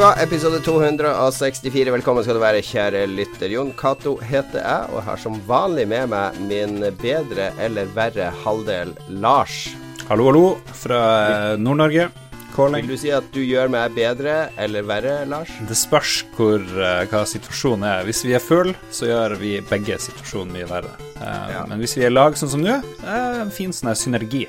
Roffelbua, episode 264. Velkommen skal du være, kjære lytter. Jon Cato heter jeg, og har som vanlig med meg min bedre eller verre halvdel Lars. Hallo, hallo, fra eh, Nord-Norge. Calling. Vil du si at du gjør meg bedre eller verre, Lars? Det spørs hvor, uh, hva situasjonen er. Hvis vi er full, så gjør vi begge situasjonen mye verre. Uh, ja. Men hvis vi er lag sånn som nå, en fin sånn synergi.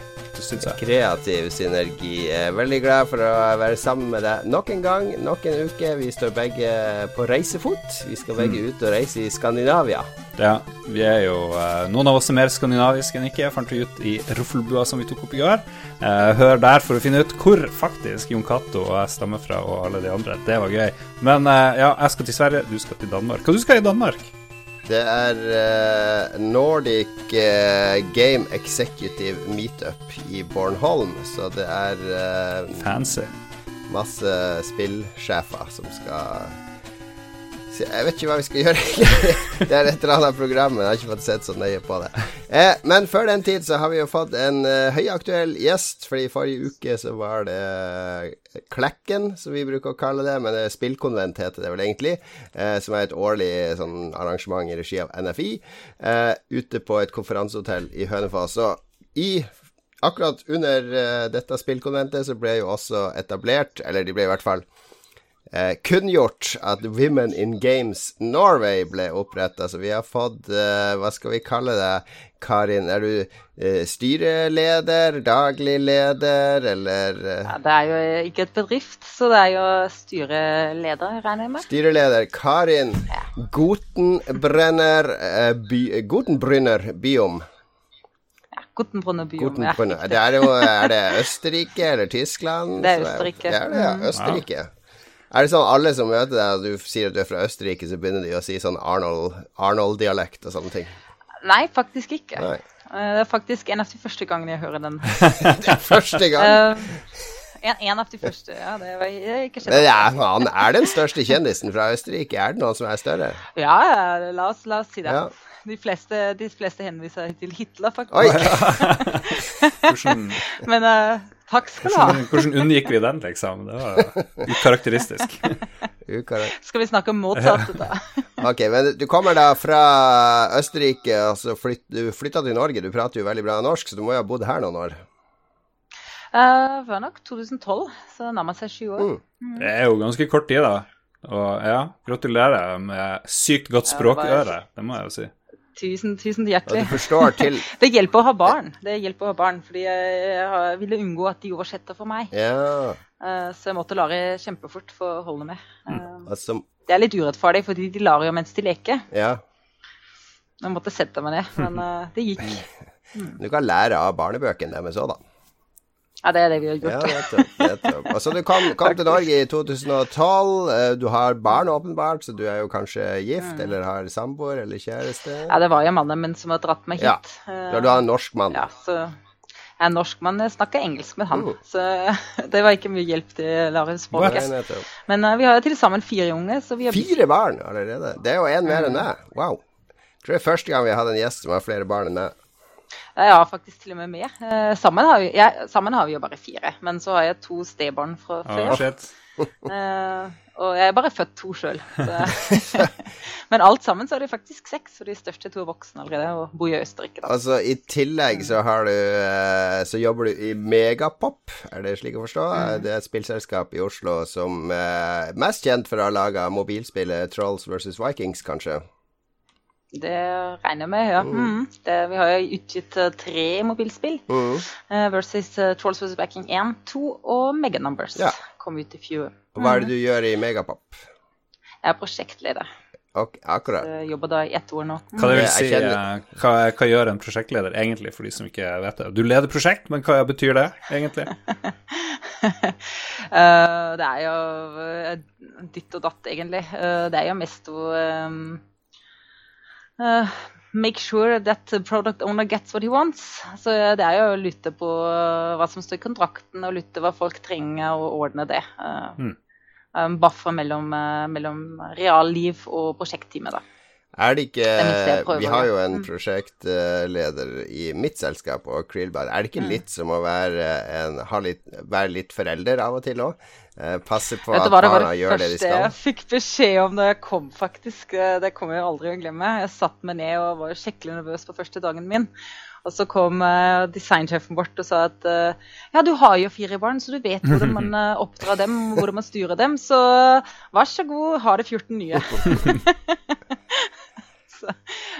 Kreativ synergi. Er veldig glad for å være sammen med deg nok en gang, nok en uke. Vi står begge på reisefot. Vi skal begge mm. ut og reise i Skandinavia. Ja, vi er jo uh, Noen av oss er mer skandinaviske enn ikke, fant vi ut i Ruffelbua som vi tok opp i går. Hør der for å finne ut hvor faktisk Jon Cato og jeg stammer fra, og alle de andre. Det var gøy. Men ja, jeg skal til Sverige, du skal til Danmark. Hva du skal i Danmark? Det er uh, Nordic uh, Game Executive Meetup i Bornholm, så det er uh, Fancy. Masse spillsjefer som skal jeg vet ikke hva vi skal gjøre. det er et eller annet program, men jeg har ikke fått sett så nøye på det. Eh, men før den tid så har vi jo fått en uh, høyaktuell gjest. Fordi forrige uke så var det uh, Klekken, som vi bruker å kalle det. Men det er Spillkonvent heter det vel egentlig. eh, som er et årlig sånn arrangement i regi av NFI. ute på et konferansehotell i Hønefoss. Og i akkurat under dette spillkonventet så ble jo også etablert, eller de ble i hvert fall eh, kunngjort at Women in Games Norway ble oppretta. Så vi har fått eh, Hva skal vi kalle det? Karin, er du eh, styreleder, daglig leder, eller eh? ja, Det er jo ikke et bedrift, så det er jo styreleder, regner jeg med. Styreleder Karin ja. Gutenbrenner, eh, by, Gutenbrunner Biom. Gutenbrunner Biom. Gutenbrunner. Ja, det er, jo, er det Østerrike eller Tyskland? Det er Østerrike. Det er det, ja. Mm. Østerrike. Er det sånn alle som møter deg, og du sier at du er fra Østerrike, så begynner de å si sånn Arnold-dialekt Arnold og sånne ting? Nei, faktisk ikke. Nei. Eh, det er faktisk en av de første gangene jeg hører den. det er første gang? Uh, en, en, av de første, ja. Det var ikke skjedd. Ja, han er den største kjendisen fra Østerrike. Er det noen som er større? Ja, la oss, la oss si det. Ja. De fleste, de fleste henviser til Hitler, faktisk. Oi. Men uh, Takk skal du ha. Hvordan, hvordan unngikk vi den, liksom? Det var ukarakteristisk. skal vi snakke om motsatte, da? ok, men du kommer da fra Østerrike, og så flyt, du flytta til Norge. Du prater jo veldig bra norsk, så du må jo ha bodd her noen år? Uh, var nok 2012, så det nærmer seg sju år. Mm. Mm. Det er jo ganske kort tid, da. Og ja, gratulerer med sykt godt språkøre, det må jeg jo si. Tusen, tusen hjertelig. Og du forstår Til... det hjelper å ha barn. Det hjelper å ha barn, fordi jeg ville unngå at de oversetter for meg. Ja. Uh, så jeg måtte lære kjempefort for å holde med. Mm. altså... Det er litt urettferdig, fordi de lar jo mens de leker. Ja. Jeg måtte sette meg ned, men uh, det gikk. Mm. Du kan lære av barnebøkene deres òg, da. Ja, det er det vi har gjort. Ja, nettopp, Altså, du kom, kom til Norge i 2012. Eh, du har barn, åpenbart, så du er jo kanskje gift, mm. eller har samboer eller kjæreste? Ja, det var jo mannen min som har dratt meg hit. Ja, Du er en norsk mann? Ja, så jeg er norsk mann, jeg snakker engelsk med han. Mm. Så det var ikke mye hjelp til Larius språket. Men uh, vi har til sammen fire unge. fire barn allerede? Det er jo én mer enn mm. meg. Wow. Jeg tror det er første gang vi har hatt en gjest som har flere barn enn meg. Ja, faktisk til og med med. Eh, sammen, har vi, ja, sammen, har vi, jo bare fire. Men så har jeg to stebarn fra før. Ja, eh, og jeg er bare født to sjøl. men alt sammen så er det faktisk seks, og de største to er voksne allerede og bor i Østerrike. Da. Altså I tillegg så har du eh, Så jobber du i Megapop, er det slik å forstå? Mm. Det er et spillselskap i Oslo som er mest kjent for å ha laga mobilspillet Trolls versus Vikings, kanskje? Det regner jeg med, ja. Mm. mm. Det, vi har jo utgitt uh, tre mobilspill. Mm. Uh, versus uh, Trolls vs. Backing 1, 2 og Meganumbers. Ja. Kom ut i fjor. Og hva er det mm. du gjør i Megapop? Jeg er prosjektleder. Okay, akkurat. Så jeg jobber da i ett år nå. Hva det vil si, hva, hva, gjør en prosjektleder egentlig, for de som ikke vet det? Du leder prosjekt, men hva betyr det egentlig? det er jo ditt og datt, egentlig. det er jo mest å um, uh, make sure that the product owner gets what he wants. Så det er jo å lytte på uh, hva som står i kontrakten, og lytte hva folk trenger, og ordne det. Uh, mm. Um, buffer mellom, mellom realliv og prosjektteamet, da. Er det ikke Det Vi har jo en Mm. prosjektleder i mitt selskap og Krillbar. Er det ikke Mm. litt som å være, en, ha litt, være litt forelder av og til òg? Eh, passe på at barna gjør det var skal. det var det første jeg fikk beskjed om da jeg kom, faktisk. Eh, Det kommer jeg aldri å glemme. Jeg satt meg ned og var skikkelig nervøs på første dagen min. Og så kom uh, designsjefen bort og sa at uh, ja, du har jo fire barn, så du vet hvordan man uh, oppdrar dem, hvordan man styrer dem. Så vær så god, ha det 14 nye. så,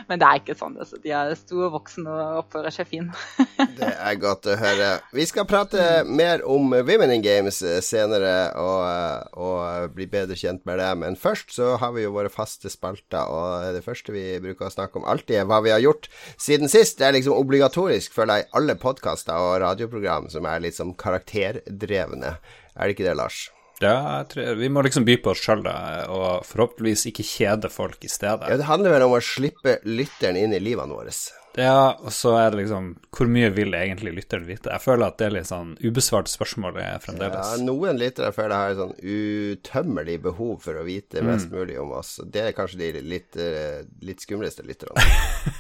men det er ikke sånn. Altså. De er store voksne og oppfører seg fin. Det er godt å høre. Vi skal prate mer om Women in Games eh, senere og, eh, og bli bedre kjent med det. Men først så har vi jo våre faste spalter, og det første vi bruker å snakke om alltid, er hva vi har gjort siden sist. Det er liksom obligatorisk, føler jeg, i alle podkaster og radioprogram som er litt sånn karakterdrevne. Er det ikke det, Lars? Ja, tror, vi må liksom by på oss sjøl, og forhåpentligvis ikke kjede folk i stedet. Ja, Det handler vel om å slippe lytteren inn i livene våre. Ja, og så er det liksom Hvor mye vil egentlig lytteren vite? Jeg føler at det er litt sånn ubesvart spørsmål fremdeles. Ja, noen lyttere føler jeg har et sånn utømmelig behov for å vite mest mulig om oss. Det er kanskje de litt, eh, litt skumleste lytterne.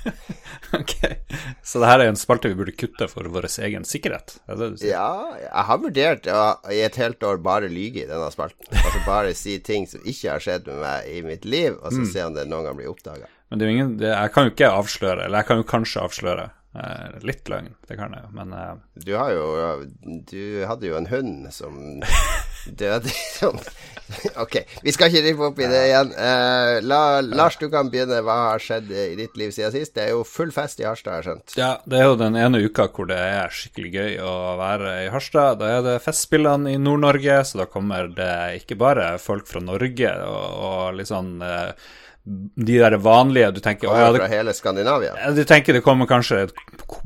ok, Så det her er en spalte vi burde kutte for vår egen sikkerhet? Er det det du sier? Ja, jeg har vurdert å i et helt år bare lyge i denne spalten. Altså bare si ting som ikke har skjedd med meg i mitt liv, og så se om det noen gang blir oppdaga. Men det er jo ingen det, Jeg kan jo ikke avsløre, eller jeg kan jo kanskje avsløre eh, litt løgn, det kan jeg jo, men eh, Du har jo Du hadde jo en hund som døde sånn Ok, vi skal ikke rippe opp i det igjen. Eh, la, Lars, du kan begynne. Hva har skjedd i ditt liv siden sist? Det er jo full fest i Harstad, har jeg skjønt. Ja, det er jo den ene uka hvor det er skikkelig gøy å være i Harstad. Da er det Festspillene i Nord-Norge, så da kommer det ikke bare folk fra Norge og, og litt sånn eh, De der vanlige Du tenker Kommer fra hele Skandinavia. Ja, Du tenker det kommer kanskje et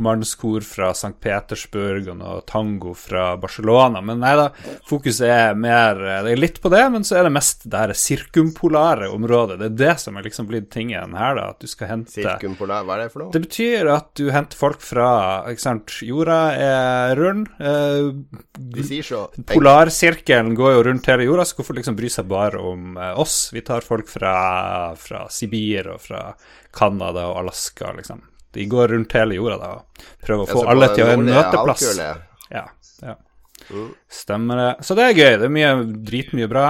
mannskor fra St. Petersburg og noe tango fra Barcelona, men nei da, fokuset er mer Det er litt på det, men så er det mest det her sirkumpolare området. Det er det som er liksom blitt tingen her, da, at du skal hente Sirkumpolar, hva er det for noe? Det betyr at du henter folk fra Ikke sant, jorda er rund. Eh, Polarsirkelen går jo rundt hele jorda, så hvorfor liksom bry seg bare om eh, oss? Vi tar folk fra, fra Sibir og fra Canada og Alaska, liksom. De går rundt hele jorda da og prøver å få alle til å ha en møteplass. Ja, ja. Stemmer det. Så det er gøy. Det er mye dritmye bra.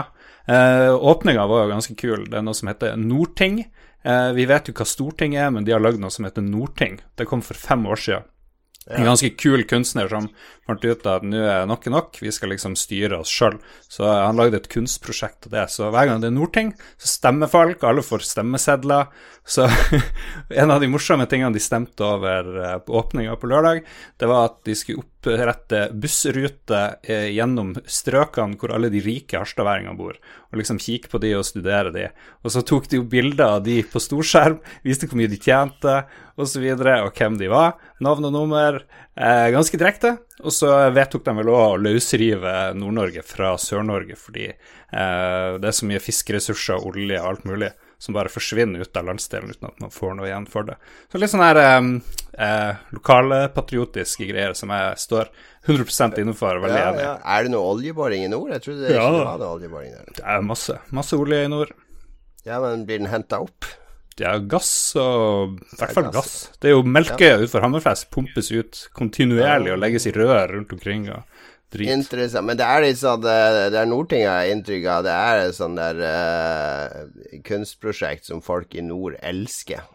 Eh, Åpninga var jo ganske kul. Det er noe som heter Norting. Eh, vi vet jo hva Storting er, men de har lagd noe som heter Norting. Det kom for fem år siden. En ganske kul kunstner som fant ut at nå er nok nok, vi skal liksom styre oss sjøl. Så han lagde et kunstprosjekt av det. Så hver gang det er Nordting, så stemmer folk, alle får stemmesedler. Så en av de morsomme tingene de stemte over eh, på åpninga på lørdag, det var at de skulle opprette bussrute eh, gjennom strøkene hvor alle de rike harstadværingene bor, og liksom kikke på de og studere de. Og så tok de jo bilder av de på storskjerm, viste hvor mye de tjente, og så og hvem de var. Navn og nummer. Eh, ganske direkte. Og så vedtok de vel òg å løsrive Nord-Norge fra Sør-Norge, fordi eh, det er så mye fiskeressurser, olje og alt mulig som bare forsvinner ut av landsdelen uten at man får noe igjen for det. Så litt sånn her eh, eh, lokalpatriotiske greier som jeg står 100 innenfor. Veldig Ja, enig. ja. Er det noe oljeboring i nord? Jeg trodde det Ja. ikke var noe oljeboring der. Det er masse, masse olje i nord. Ja, men blir den henta opp? Er gass og I hvert fall gass. Det er jo Melkøya utenfor Hammerfest pumpes ut kontinuerlig og legges i rør rundt omkring og drit. Interessant. Men det er litt sånn Det, det er Nordting jeg har inntrykk av. Det er et sånn der uh, kunstprosjekt som folk i nord elsker.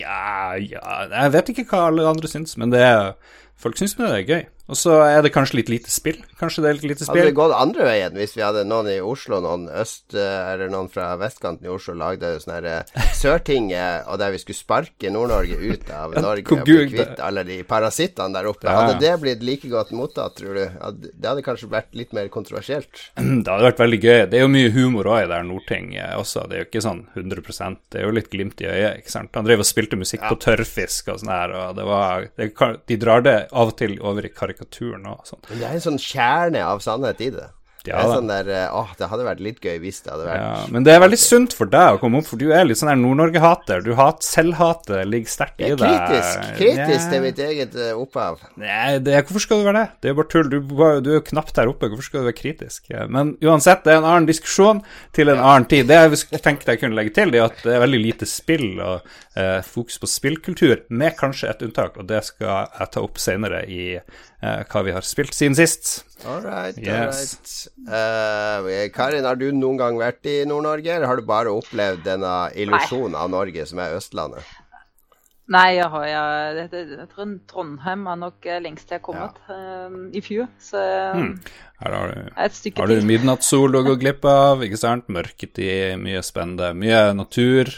Ja, ja Jeg vet ikke hva alle andre syns, men det er Folk syns det er gøy. Og så er det kanskje litt lite spill. Kanskje det er litt lite spill. Hadde det gått andre veien hvis vi hadde noen i Oslo, noen øst eh, eller noen fra vestkanten i Oslo lagde sånn her eh, Sørtinget, og der vi skulle sparke Nord-Norge ut av Norge og bli kvitt alle de parasittene der oppe. Hadde det blitt like godt mottatt, tror du? Det hadde kanskje vært litt mer kontroversielt? Det hadde vært veldig gøy. Det er jo mye humor òg i det Nordting eh, også. Det er jo ikke sånn 100% Det er jo litt glimt i øyet, ikke sant. Han drev og spilte musikk på tørrfisk og sånn her, og det var det, De drar det av og til over i karikaturen og sånn. Men det er en sånn kjerne av sannhet i det. det er sånn der eh, Åh, det hadde vært litt gøy hvis det hadde vært Ja, men det er veldig sunt for deg å komme opp, for du er litt sånn her Nord-Norge-hater. Du hat Selvhatet ligger sterkt i er deg. kritisk. Kritisk Nja. til mitt eget eh, opphav. Nei, det, hvorfor skal du være det? Det er bare tull. Du, du er jo knapt der oppe. Hvorfor skal du være kritisk? Men uansett, det er en annen diskusjon til en annen tid. Det jeg tenkte jeg kunne legge til, det er at det er veldig lite spill og eh, fokus på spillkultur, med kanskje et unntak, og det skal jeg ta opp senere i eh, hva vi har spilt siden sist. All right, all right. Uh, Karin, har du noen gang vært i Nord-Norge, eller har du bare opplevd denne illusjonen av Norge, som er Østlandet? Nei, jeg har jeg, jeg tror Trondheim er nok lengst lengst jeg har kommet eh, i fjor. Så hmm. Her har du, et stykke har du midnattssol å gå glipp av, ikke sant? Mørketid, mye spennende. Mye natur,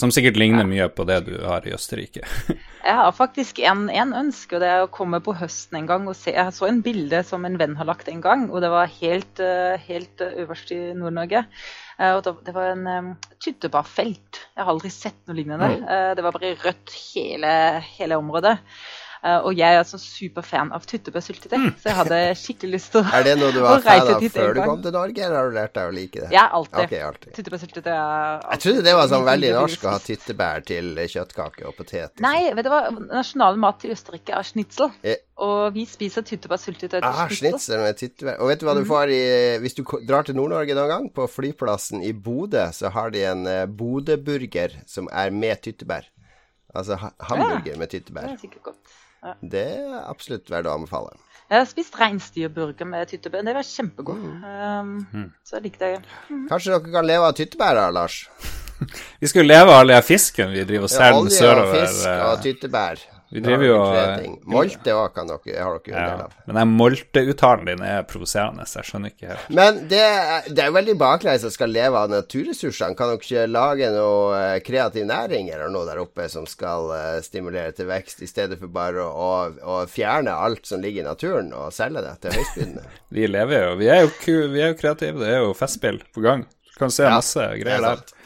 som sikkert ligner mye på det du har i Østerrike. Jeg har faktisk en, en ønske, og det er å komme på høsten en gang og se. Jeg så en bilde som en venn har lagt en gang, og det var helt, eh, helt eh, øverst i Nord-Norge. Eh, og Det var en um, tyttebærfelt. Jeg har aldri sett noe lignende. Mm. det var bare rødt hele, hele området. Eh, og jeg er altså superfan av tyttebærsyltetøy, så jeg hadde skikkelig lyst til å Er det noe du var fan av før du kom til Norge, eller har du lært deg å like det? Ja, alltid. Ok, alltid. Tyttebærsyltetøy er alltid. Jeg trodde det var sånn veldig norsk å ha tyttebær til kjøttkake og potet. Nei, vet du hva? nasjonal mat i Østerrike er schnitzel. Eh. Og vi spiser tyttebærsyltetøy til Ah, schnitzel. med tyttebær. Og vet du hva du får i Hvis du drar til Nord-Norge noen gang, på flyplassen i Bodø, så har de en Bodø-burger som er med tyttebær. Altså hamburger ja. med Det er sikkert godt. Det er absolutt verdt å anbefale. Jeg har spist reinsdyrburger med tyttebær. Det var kjempegodt. Mm. Um, Så jeg likte det. Kanskje dere kan leve av tyttebær, da, Lars? Vi skulle leve av all den fisken vi driver og Ja, sørover. olje og fisk eh, og tyttebær. Vi driver jo, eh. Molte òg kan dere, har dere jo en del ja. av. Men den molteuttalen din er provoserende, så jeg skjønner ikke helt. Men det, det er jo veldig baklengs å skal leve av naturressursene. Kan dere ikke lage noe eh, kreativ næring eller noe der oppe som skal eh, stimulere til vekst, i stedet for bare å, å, å fjerne alt som ligger i naturen, og selge det til høystbydende? Vi lever jo Vi er jo, vi er jo kreative. Det er jo festspill på gang. Du kan se masse Det greier er der.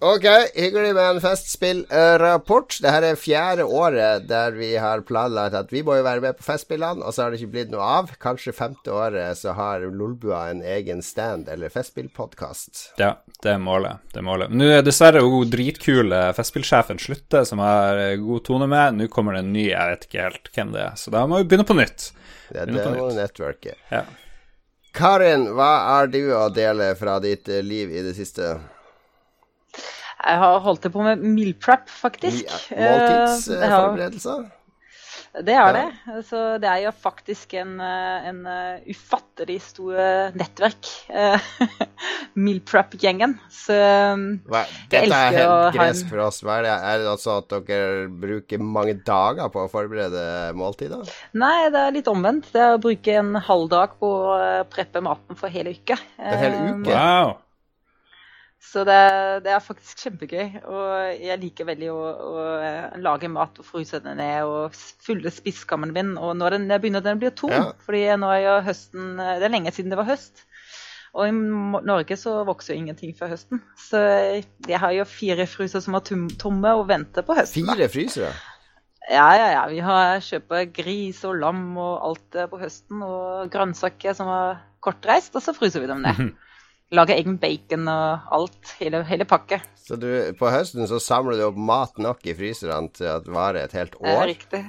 Ok, hyggelig med en festspillrapport. Dette er fjerde året der vi har planlagt at vi må jo være med på Festspillene, og så har det ikke blitt noe av. Kanskje femte året så har Lolbua en egen stand eller festspillpodkast. Ja, det er målet. Det er målet. Nå er dessverre hun dritkule festspillsjefen slutter, som har god tone med. Nå kommer det en ny, jeg vet ikke helt hvem det er. Så da må vi begynne på nytt. Det, er det nettverket må. Ja. Karin, hva er du å dele fra ditt liv i det siste? Jeg har holdt det på med meal prep, faktisk. Ja, jeg har- Måltidsforberedelser? Det er det. Så det er jo faktisk en, eh, en eh, ufattelig stor eh, nettverk. eh, meal prep-gjengen. Så um, Hva- Jeg Dette er elsker å helt er helt gresk for oss. Hva er det? Er det altså at dere bruker mange dager på å forberede måltider? Nei, det er litt omvendt. Det er å bruke en halv dag på å eh, preppe maten for hele uka. En hel Eh, uke? Wow. Så det, det er faktisk kjempegøy. Og jeg liker veldig å, å eh, lage mat og fryse den ned og fylle spisskammeren min. Og er den begynner den å bli tom, Ja. fordi nå er jo høsten eh, Det er lenge siden det var høst. Og i Norge så vokser jo ingenting før høsten. Så jeg har jo fire frysere som er tomme og venter på høsten. Fire frysere? Ja, ja, ja. Vi har kjøper gris og lam og alt eh, på høsten. Og grønnsaker som er kortreist, og så fryser vi dem ned. Lager egen bacon og alt. Hele, hele pakke. Så du, på høsten så samler du opp mat nok i fryserne til at det varer et helt Det er år? riktig.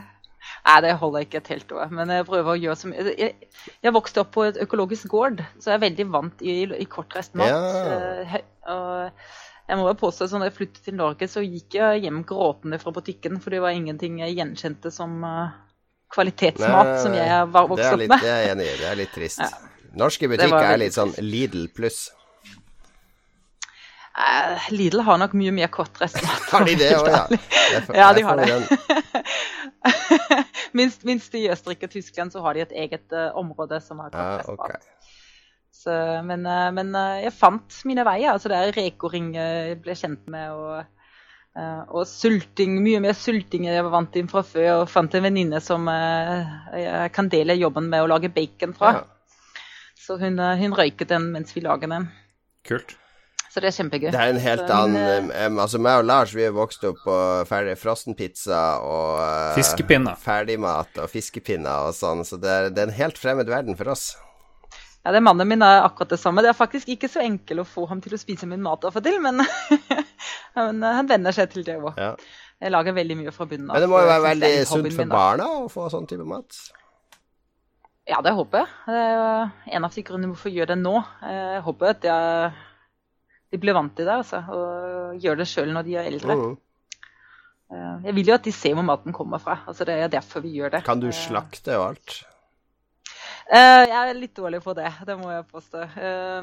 Nei, det holder ikke et helt år. Men jeg prøver å gjøre mye. Jeg, jeg vokste opp på et økologisk gård, så jeg er veldig vant i, i kortreist mat. Ja. Eh, Og jeg må jo påstå at når jeg flyttet til Norge, så gikk jeg hjem gråtende fra butikken, for det var ingenting jeg gjenkjente som eh, kvalitetsmat som jeg var vokst opp med. Det er jeg enig i. Det er litt trist. Ja. Norske butikker er litt sånn Lidl pluss. Uh, Lidl har nok mye mer kortreistmat. Har de det òg, ja? Ja, de har det. minst, minst i Østerrike og Tyskland så har de et eget uh, område som har Ja, Ah, okay. Så, men, uh, men jeg fant mine veier. altså Det er rekoring jeg ble kjent med. og og sulting, mye mer sulting enn jeg var vant til fra før. Og fant en venninne som jeg kan dele jobben med å lage bacon fra. Ja. Så hun, eh, hun røyket den mens vi lager den. Kult. Så det er kjempegøy. Det er en helt Så, annen um, Altså, meg og Lars vi er vokst opp på ferdig frossenpizza og uh, Fiskepinner. ferdigmat og fiskepinner og sånn, så det er, det er en helt fremmed verden for oss. Ja, det Mannen min er akkurat det samme. Det er faktisk ikke så enkelt å få ham til å spise min mat av og til, men, men han venner seg til det òg. Ja. Jeg lager veldig mye fra bunnen av. Men det må jo være veldig er sunt for barna å få sånn type mat. Ja, det håper jeg. Det er jo en av de grunnene hvorfor jeg gjør det nå. Jeg håper at jeg, de blir vant til det altså, og gjør det sjøl når de er eldre. Mhm. Eh, Jeg vil jo at de ser hvor maten kommer fra. altså Det er derfor vi gjør det. Kan du Eh, slakte og alt? Eh, jeg er litt dårlig på det, det må jeg påstå. Eh,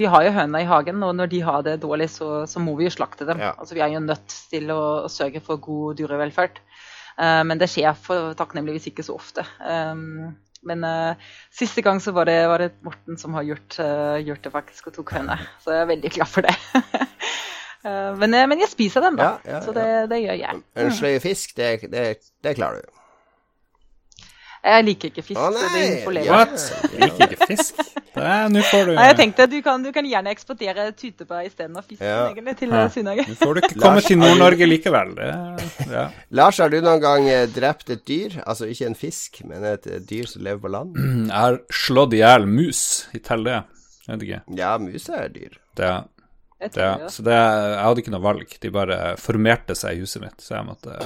vi har jo høna i hagen, og når de har det dårlig, så, så må vi jo slakte dem. Ja. Altså, vi er jo nødt til å, å sørge for god dyrevelferd. Eh, men det skjer for takknemligvis ikke så ofte. Men uh, siste gang så var det, var det Morten som har gjort, uh, gjort det faktisk, og tok henne. Så jeg er veldig glad for det. uh, men, men jeg spiser dem, da. Ja, ja, så det, det gjør jeg. En sløy fisk, det, det, det klarer du. Jeg liker ikke fisk, Å, nei. What? Liker ikke fisk? Er- Nå får du Nei, jeg tenkte du kan, du kan gjerne eksportere tytebær istedenfor fisk Ja. egentlig, til Ja. Sunnmøre. Nå får du ikke komme til Nord-Norge likevel. Det, ja. Lars, har du noen gang eh, drept et dyr? Altså ikke en fisk, men et eh, dyr som lever på land? Jeg har slått i hjel mus i teller det. Jeg vet ikke. Ja, mus er dyr. Det, Jeg det, tror det. så det, jeg hadde ikke noe valg. De bare formerte seg i huset mitt, så jeg måtte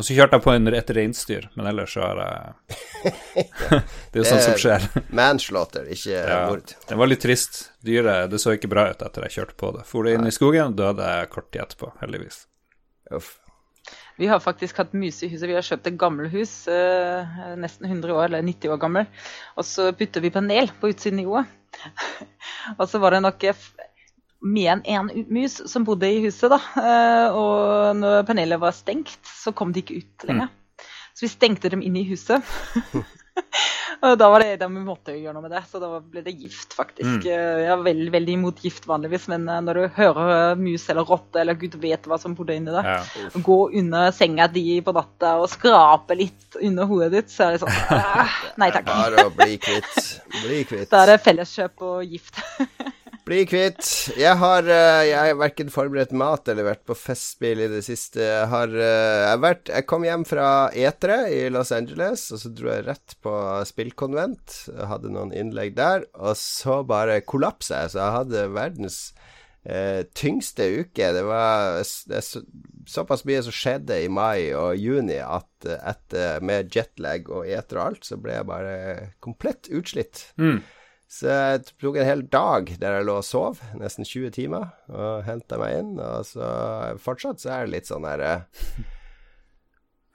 Og så kjørte jeg på en, et reinsdyr, men ellers så har jeg Det er jo sånt som skjer. Manslaughter, ikke Ja, mord. det var litt trist. Dyret det så ikke bra ut etter jeg kjørte på det. For det inn i skogen, døde jeg kort tid etterpå, heldigvis. Uff. Vi har faktisk hatt mus i huset. Vi har kjøpt et gammelhus, eh, nesten 100 år, eller 90 år gammel. Og så putter vi panel på utsiden i jorda. og så var det nok eh, en, mer enn én mus som bodde i huset, da. Eh, og når panelet var stengt, så kom de ikke ut lenger. Så vi stengte dem inn i huset. og da var det da vi måtte jo gjøre noe med det, så da ble det gift, faktisk. Mm. Jeg er veldig, veldig imot gift vanligvis, men eh, når du hører eh, mus eller rotte, eller gud vet hva som bodde inni der, Ja. gå under senga di på natta og skrape litt under hodet ditt, så er det sånn ah, Nei takk. Bare å bli kvitt. Bli kvitt. Da er det felleskjøp og gift. Bli kvitt. Jeg har, eh, jeg har verken forberedt mat eller vært på festspill i det siste. Jeg har, eh, jeg vært Jeg kom hjem fra Etere i Los Angeles, og så dro jeg rett på spillkonvent. Jeg hadde noen innlegg der, og så bare kollapsa jeg. Så jeg hadde verdens eh, tyngste uke. Det var det så, såpass mye som skjedde i mai og juni at eh, etter, med jetlag og Etere og alt, så ble jeg bare komplett utslitt. Mm. Så jeg tok en hel dag der jeg lå og sov, nesten 20 timer, og henta meg inn. Og så fortsatt så er det litt sånn her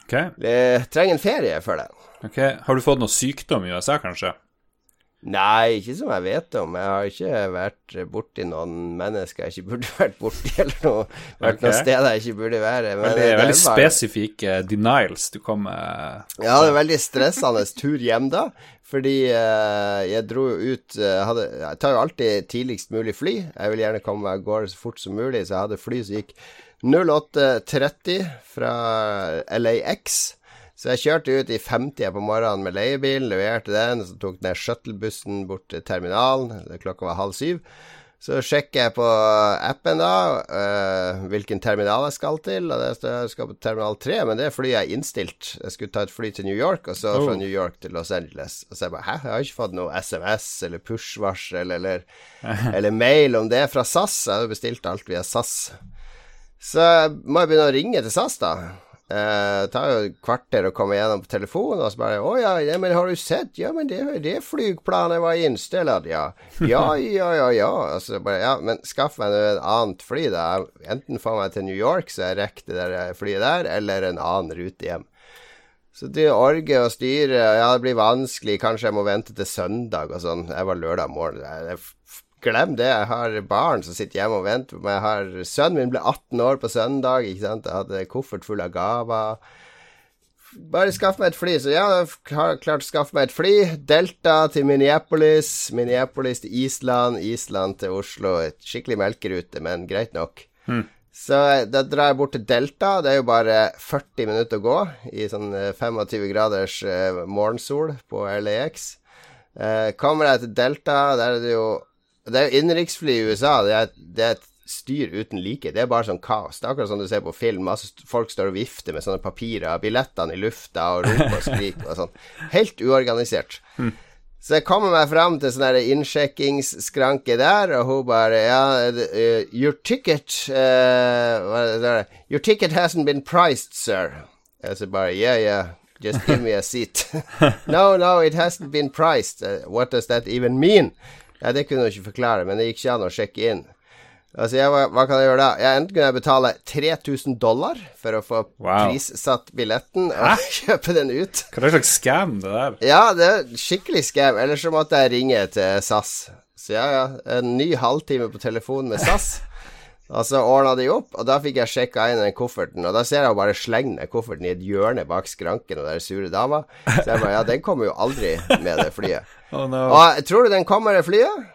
okay. Jeg trenger en ferie for det. ok. Har du fått noe sykdom i USA, kanskje? Nei, ikke som jeg vet om. Jeg har ikke vært borti noen mennesker jeg ikke burde vært borti, eller noe. Vært noen noe sted jeg ikke burde være. Men Veldig, det er veldig bare- spesifikke denials du kom med. Ja, det er veldig stressende tur hjem da. Fordi eh, jeg dro jo ut eh, hadde, Jeg tar jo alltid tidligst mulig fly. Jeg vil gjerne komme meg av gårde så fort som mulig, så jeg hadde fly som gikk 08.30 fra LAX. Så jeg kjørte ut i 50 på morgenen med leiebilen, leverte den, så tok den shuttlebussen bort til terminalen. Klokka var halv syv. Så sjekker jeg på appen da uh, hvilken terminal jeg skal til. Og det står jeg skal på terminal 3, men det flyet er innstilt. Jeg skulle ta et fly til New York, og så fra Oh. New York til Los Angeles. Og så jeg bare Hæ, jeg har ikke fått noe SMS eller push-varsel eller, eller mail om det fra SAS. Jeg hadde bestilt alt via SAS. Så må jeg begynne å ringe til SAS, da. Eh, det tar jo et kvarter å komme gjennom på telefonen, og så bare 'Å ja, ja, men har du sett? Ja, men det, det flyplanet var innstilt, ja.' Ja, ja, ja, ja. Og så bare Ja, men skaff meg nå et annet fly, da. Enten få meg til New York, så jeg rekker det der flyet der, eller en annen rute hjem. Så det orger og styre, ja, det blir vanskelig, kanskje jeg må vente til søndag og sånn. Jeg var lørdag morgen. Jeg, glem det, jeg har barn som sitter hjemme og venter på meg. Jeg har, sønnen min ble 18 år på søndag, ikke sant. Jeg hadde koffert full av gaver. Bare skaff meg et fly. Så ja, jeg har klart å skaffe meg et fly. Delta til Minneapolis, Minneapolis til Island, Island til Oslo. Et skikkelig melkerute, men greit nok. Så da drar jeg bort til Delta. Det er jo bare 40 minutter å gå i sånn eh, 25 graders eh, morgensol på LAX. Eh, kommer jeg til Delta, der er det jo Det er jo innenriksfly i USA. Det er, det er et styr uten like. Det er bare sånn kaos. Det er akkurat som du ser på film. Masse folk står og vifter med sånne papirer, billettene i lufta og roper og skriker og sånn. Helt uorganisert. Så jeg kommer meg fram til sånn innsjekkingsskranke der, og hun bare Ja, uh, your ticket uh, Your ticket hasn't been priced, sir. Jeg så bare Yeah, yeah. Just give me a seat. no, no, it hasn't been priced. Uh, what does that even mean? Ja, Det kunne hun ikke forklare, men det gikk ikke an å sjekke inn. Altså, jeg, hva, hva, kan jeg gjøre da? Jeg Enten kunne jeg betale 3000 dollar for å få wow. prissatt billetten og Hæ? kjøpe den ut. Hva er det slags scam, det der? Ja, det er skikkelig scam. Eller så måtte jeg ringe til SAS. Så ja, ja. En ny halvtime på telefonen med SAS. Og så ordna de opp, og da fikk jeg sjekka inn den kofferten. Og da ser jeg jo bare slenge ned kofferten i et hjørne bak skranken og der sure dama. Så jeg bare Ja, den kommer jo aldri med det flyet. Oh, no. Og tror du den kommer, i flyet?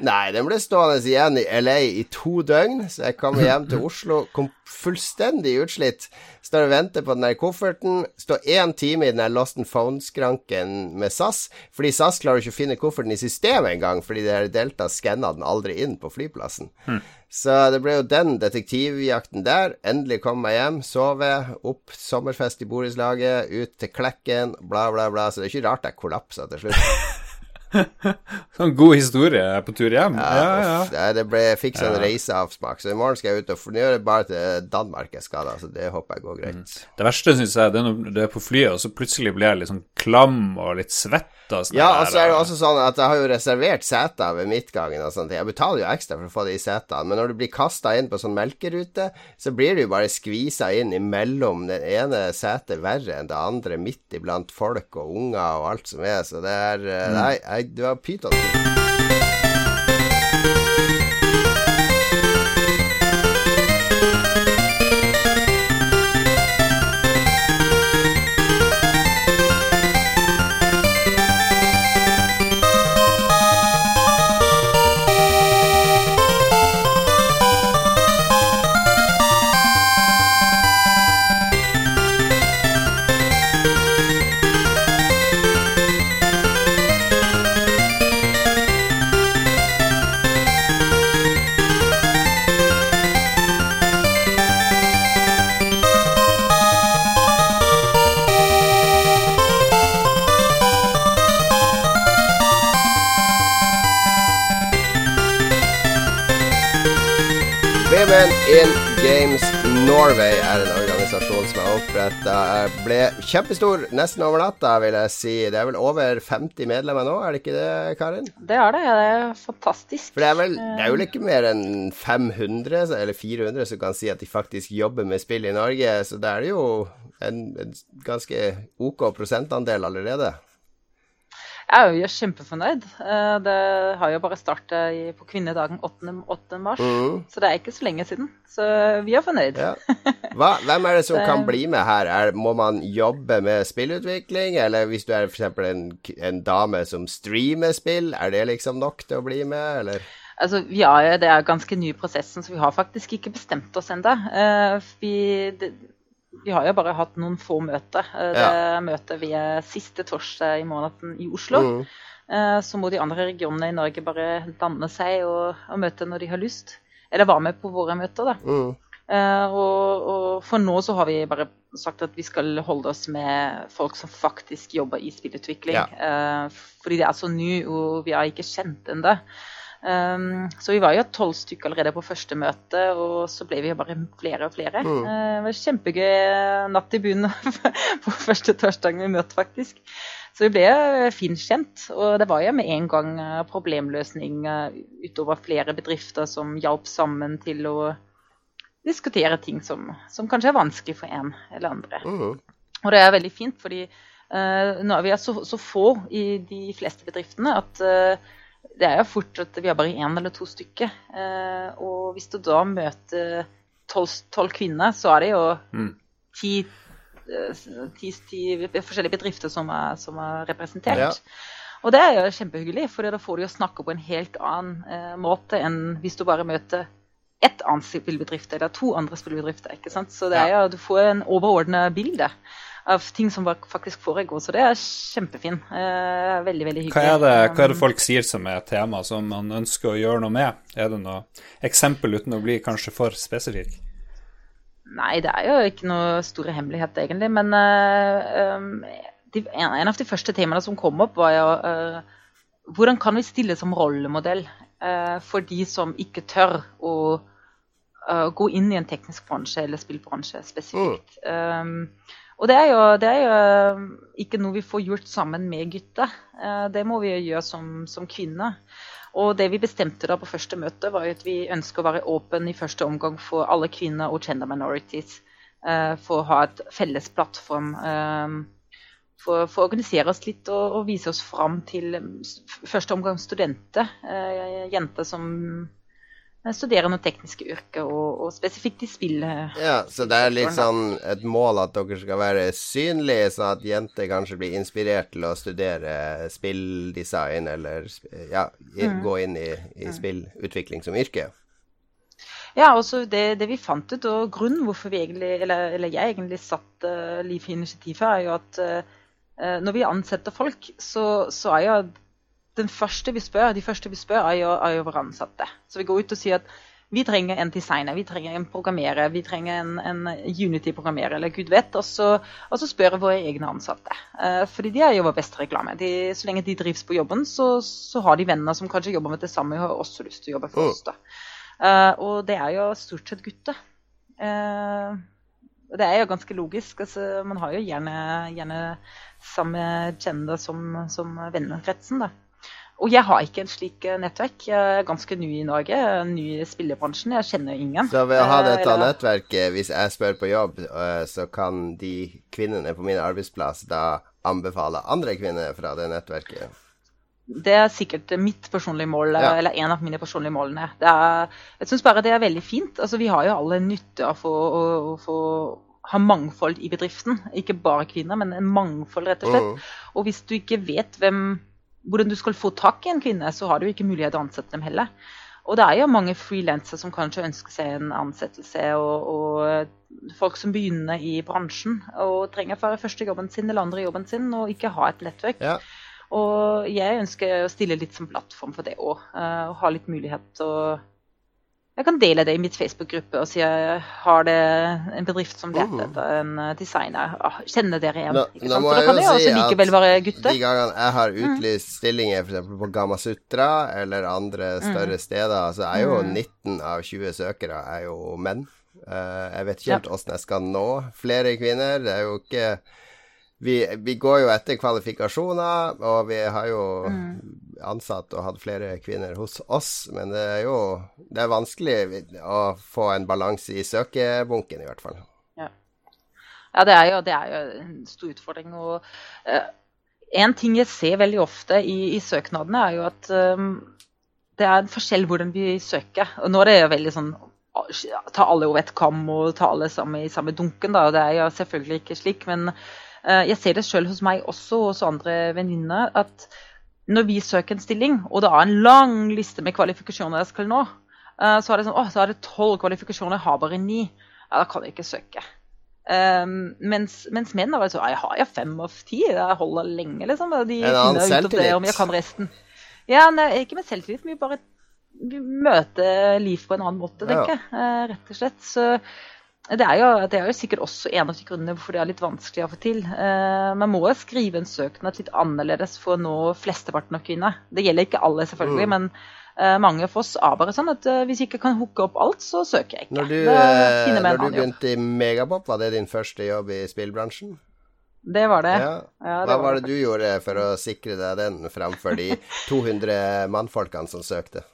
Nei, den ble stående igjen i LA i to døgn, så jeg kom hjem til Oslo kom fullstendig utslitt. Står og venter på den der kofferten. Står én time i den der Lost and Found-skranken med SAS, fordi SAS klarer ikke å finne kofferten i systemet engang, fordi det her Delta skanna den aldri inn på flyplassen. Hmm. Så det ble jo den detektivjakten der. Endelig kom jeg hjem, sove, opp, sommerfest i borettslaget, ut til Klekken, bla, bla, bla. Så det er ikke rart jeg kollapsa til slutt. sånn god historie på tur hjem. Ja, ja, ja. Det ble, fikk sånn ja. reiseavsmak. Så i morgen skal jeg ut og det bare til Danmark jeg skal, da. Så det håper jeg går greit. Mm. Det verste syns jeg det er når du er på flyet, og så plutselig blir jeg litt sånn klam og litt svett. Og sånn ja, og så er det også sånn at jeg har jo reservert seter ved midtgangen og sånt. Jeg betaler jo ekstra for å få de setene, men når du blir kasta inn på sånn melkerute, så blir du jo bare skvisa inn imellom den ene setet verre enn det andre, midt iblant folk og unger og alt som er. Så det er Nei, mm. Nei, jeg du har pyton. In Games Norway er en organisasjon som er oppretta. Ble kjempestor nesten over natta, vil jeg si. Det er vel over 50 medlemmer nå, er det ikke det, Karin? Det er det. Det er fantastisk. For det er vel, det er vel ikke mer enn 500 eller 400 som kan si at de faktisk jobber med spill i Norge, så det er jo en, en ganske OK prosentandel allerede. Jeg er jo kjempefornøyd. Eh, det har jo bare startet på kvinnedagen 8. 8. mars, mm. så det er ikke så lenge siden. Så vi er fornøyd. Ja. Hva, hvem er det som kan bli med her? Er, må man jobbe med spillutvikling, eller hvis du er f.eks. En, en dame som streamer spill, er det liksom nok til å bli med, eller? Altså, ja, det er ganske ny i prosessen, så vi har faktisk ikke bestemt oss ennå. Uh, vi har jo bare hatt noen få møter. Eh, det ja. møtet vi er siste torsdag i måneden i Oslo. Mm. Eh, så må de andre regionene i Norge bare danne seg og, og, møte når de har lyst. Eller være med på våre møter, da. Mm. Uh, og, og, for nå så har vi bare sagt at vi skal holde oss med folk som faktisk jobber i spillutvikling. Ja. Fordi det er så ny, og vi har ikke kjent ennå. Um, så vi var jo tolv stykker allerede på første møte, og så ble vi jo bare flere og flere. Mm. Uh, det var kjempegøy natt i bunnen på første torsdag vi møtte, faktisk. Så vi ble fint kjent, Og det var jo med en gang eh, problemløsning utover flere bedrifter som hjalp sammen til å diskutere ting som, som kanskje er vanskelig for en eller andre. Mm. Og det er veldig fint, fordi uh, nå er vi så, så, få i de fleste bedriftene at uh, det er jo fort at vi har bare én eller to stykker. Eh, og hvis du da møter tolv kvinner, så er det jo mm. ti, eh, ti, ti, forskjellige bedrifter som er, som er representert. Ja. Og det er jo kjempehyggelig, for da får du jo snakke på en helt annen eh, måte enn hvis du bare møter ett annet spillbedrift eller to andre spillbedrifter. ikke sant? Så det er jo, du får en overordna bilde av ting som faktisk foregår. Så det er kjempefint. Eh, veldig, veldig hyggelig. Hva er, det, hva er, det, folk sier som er tema som man ønsker å gjøre noe med? Er det noe eksempel uten å bli kanskje for spesifikk? Nei, det er jo ikke noe store hemmelighet, egentlig. Men uh, um, de, en, en, av de første temaene som kom opp, var jo uh, hvordan kan vi stille som rollemodell uh, for de som ikke tør å uh, gå inn i en teknisk bransje eller spillbransje spesifikt. Mm. Um, og det er, jo, det er, jo, ikke noe vi får gjort sammen med gutter. Uh, det må vi gjøre som, som kvinner. Og det vi bestemte da på første møte, var at vi ønsker å være åpen i første omgang for alle kvinner og gender minorities. Uh, for å ha et felles plattform. For, for, å organisere oss litt og, og, vise oss fram til første omgang studenter. Jenter som studere noen tekniske yrker, og, og, spesifikt i spill. Ja, Så det er litt sånn et mål at dere skal være synlige, sånn at jenter kanskje blir inspirert til å studere spilldesign, eller ja, mm. gå inn i, i mm. spillutvikling som yrke? Ja, også det, det, vi fant ut, og grunnen hvorfor vi egentlig, eller, eller jeg egentlig satt uh, Liv i initiativet, er jo at uh, når vi ansetter folk, så, så er jo den første vi spør, de første vi spør, er jo, er jo våre ansatte. Så vi går ut og sier at vi trenger en designer, vi trenger en programmerer, vi trenger en, en Unity-programmerer, eller gud vet. Og så, og så spør vi våre egne ansatte. Eh, fordi de er jo vår beste reklame. De, så lenge de drives på jobben, så, så, har de venner som kanskje jobber med det samme, og har også lyst til å jobbe for oss. da. Eh, og det er jo stort sett gutter. Og det er jo ganske logisk. Altså, man har jo gjerne, gjerne samme gender som, som vennekretsen. da. Og jeg har ikke en slik eh, nettverk. Jeg er ganske ny i Norge, ny i spillebransjen. Jeg kjenner ingen. Så ved å ha eh, dette Eller... nettverket, hvis jeg spør på jobb, eh, så kan de kvinnene på min arbeidsplass da anbefale andre kvinner fra det nettverket? Det er sikkert mitt personlige mål, ja. eller en av mine personlige målene. Er, jeg syns bare det er veldig fint. Altså, vi har jo alle nytte av å få ha mangfold i bedriften. Ikke bare kvinner, men en mangfold, rett og slett. Mm. Og hvis du ikke vet hvem hvordan du skal få tak i en kvinne, så har du ikke mulighet til å ansette dem heller. Og det er jo mange frilansere som kanskje ønsker seg en ansettelse, og, og, folk som begynner i bransjen og trenger å være første jobben sin eller andre jobben sin, og ikke ha et nettverk. Ja. Og jeg ønsker å stille litt som plattform for det òg, uh, og ha litt mulighet til å jeg kan dele det i mitt Facebook-gruppe og si jeg har det en bedrift som leter mm. etter en eh, designer. Ah, kjenner dere igjen? Nå, nå må da kan si også likevel være gutter. De gangene jeg har mm. utlyst mm. stillinger f.eks. på Gamasutra eller andre mm. større mm. steder, så er jo 19 av 20 søkere er jo menn. Uh, jeg vet ikke helt åssen jeg skal nå flere kvinner. Det er jo ikke vi, vi, går jo etter kvalifikasjoner, og vi har jo mm. ansatt og hatt flere kvinner hos oss, men det er jo det er vanskelig å få en balanse i søkebunken, i hvert fall. Ja, ja det, er jo, det, er jo, en stor utfordring. og uh, En ting jeg ser veldig ofte i, i søknadene, er jo at um, det er en forskjell hvordan vi søker. Og nå er det jo veldig sånn ta alle over ett kam og ta alle sammen i samme dunken, da. og Det er jo selvfølgelig ikke slik. men jeg ser det sjøl hos meg også, og hos andre venninner, at når vi søker en stilling, og det er en lang liste med kvalifikasjoner jeg skal nå, eh, så er det sånn Å, så er det tolv kvalifikasjoner, jeg har bare ni. Ja, da kan jeg ikke søke. Um, mens, mens, menn er sånn Jeg har jo fem av ti, jeg holder lenge, liksom. De en annen selvtillit. om jeg kan resten. Ja, nei, ikke med selvtillit, men vi bare møter liv på en annen måte, tenker jeg. Uh, rett og slett. Så det er, jo, det er, jo, sikkert også en av de grunnene hvorfor det er litt vanskelig å få til. Eh, man må skrive en søknad litt annerledes for å nå flesteparten av kvinner. Det gjelder ikke alle, selvfølgelig, mm. men eh, mange av oss er bare sånn at eh, hvis jeg ikke kan hooke opp alt, så søker jeg ikke. Når du, når du begynte i Megapop, var det din første jobb i spillbransjen? Det var det. Ja. Ja, det Hva var det, det du gjorde for å sikre deg den framfor de 200 mannfolkene som søkte?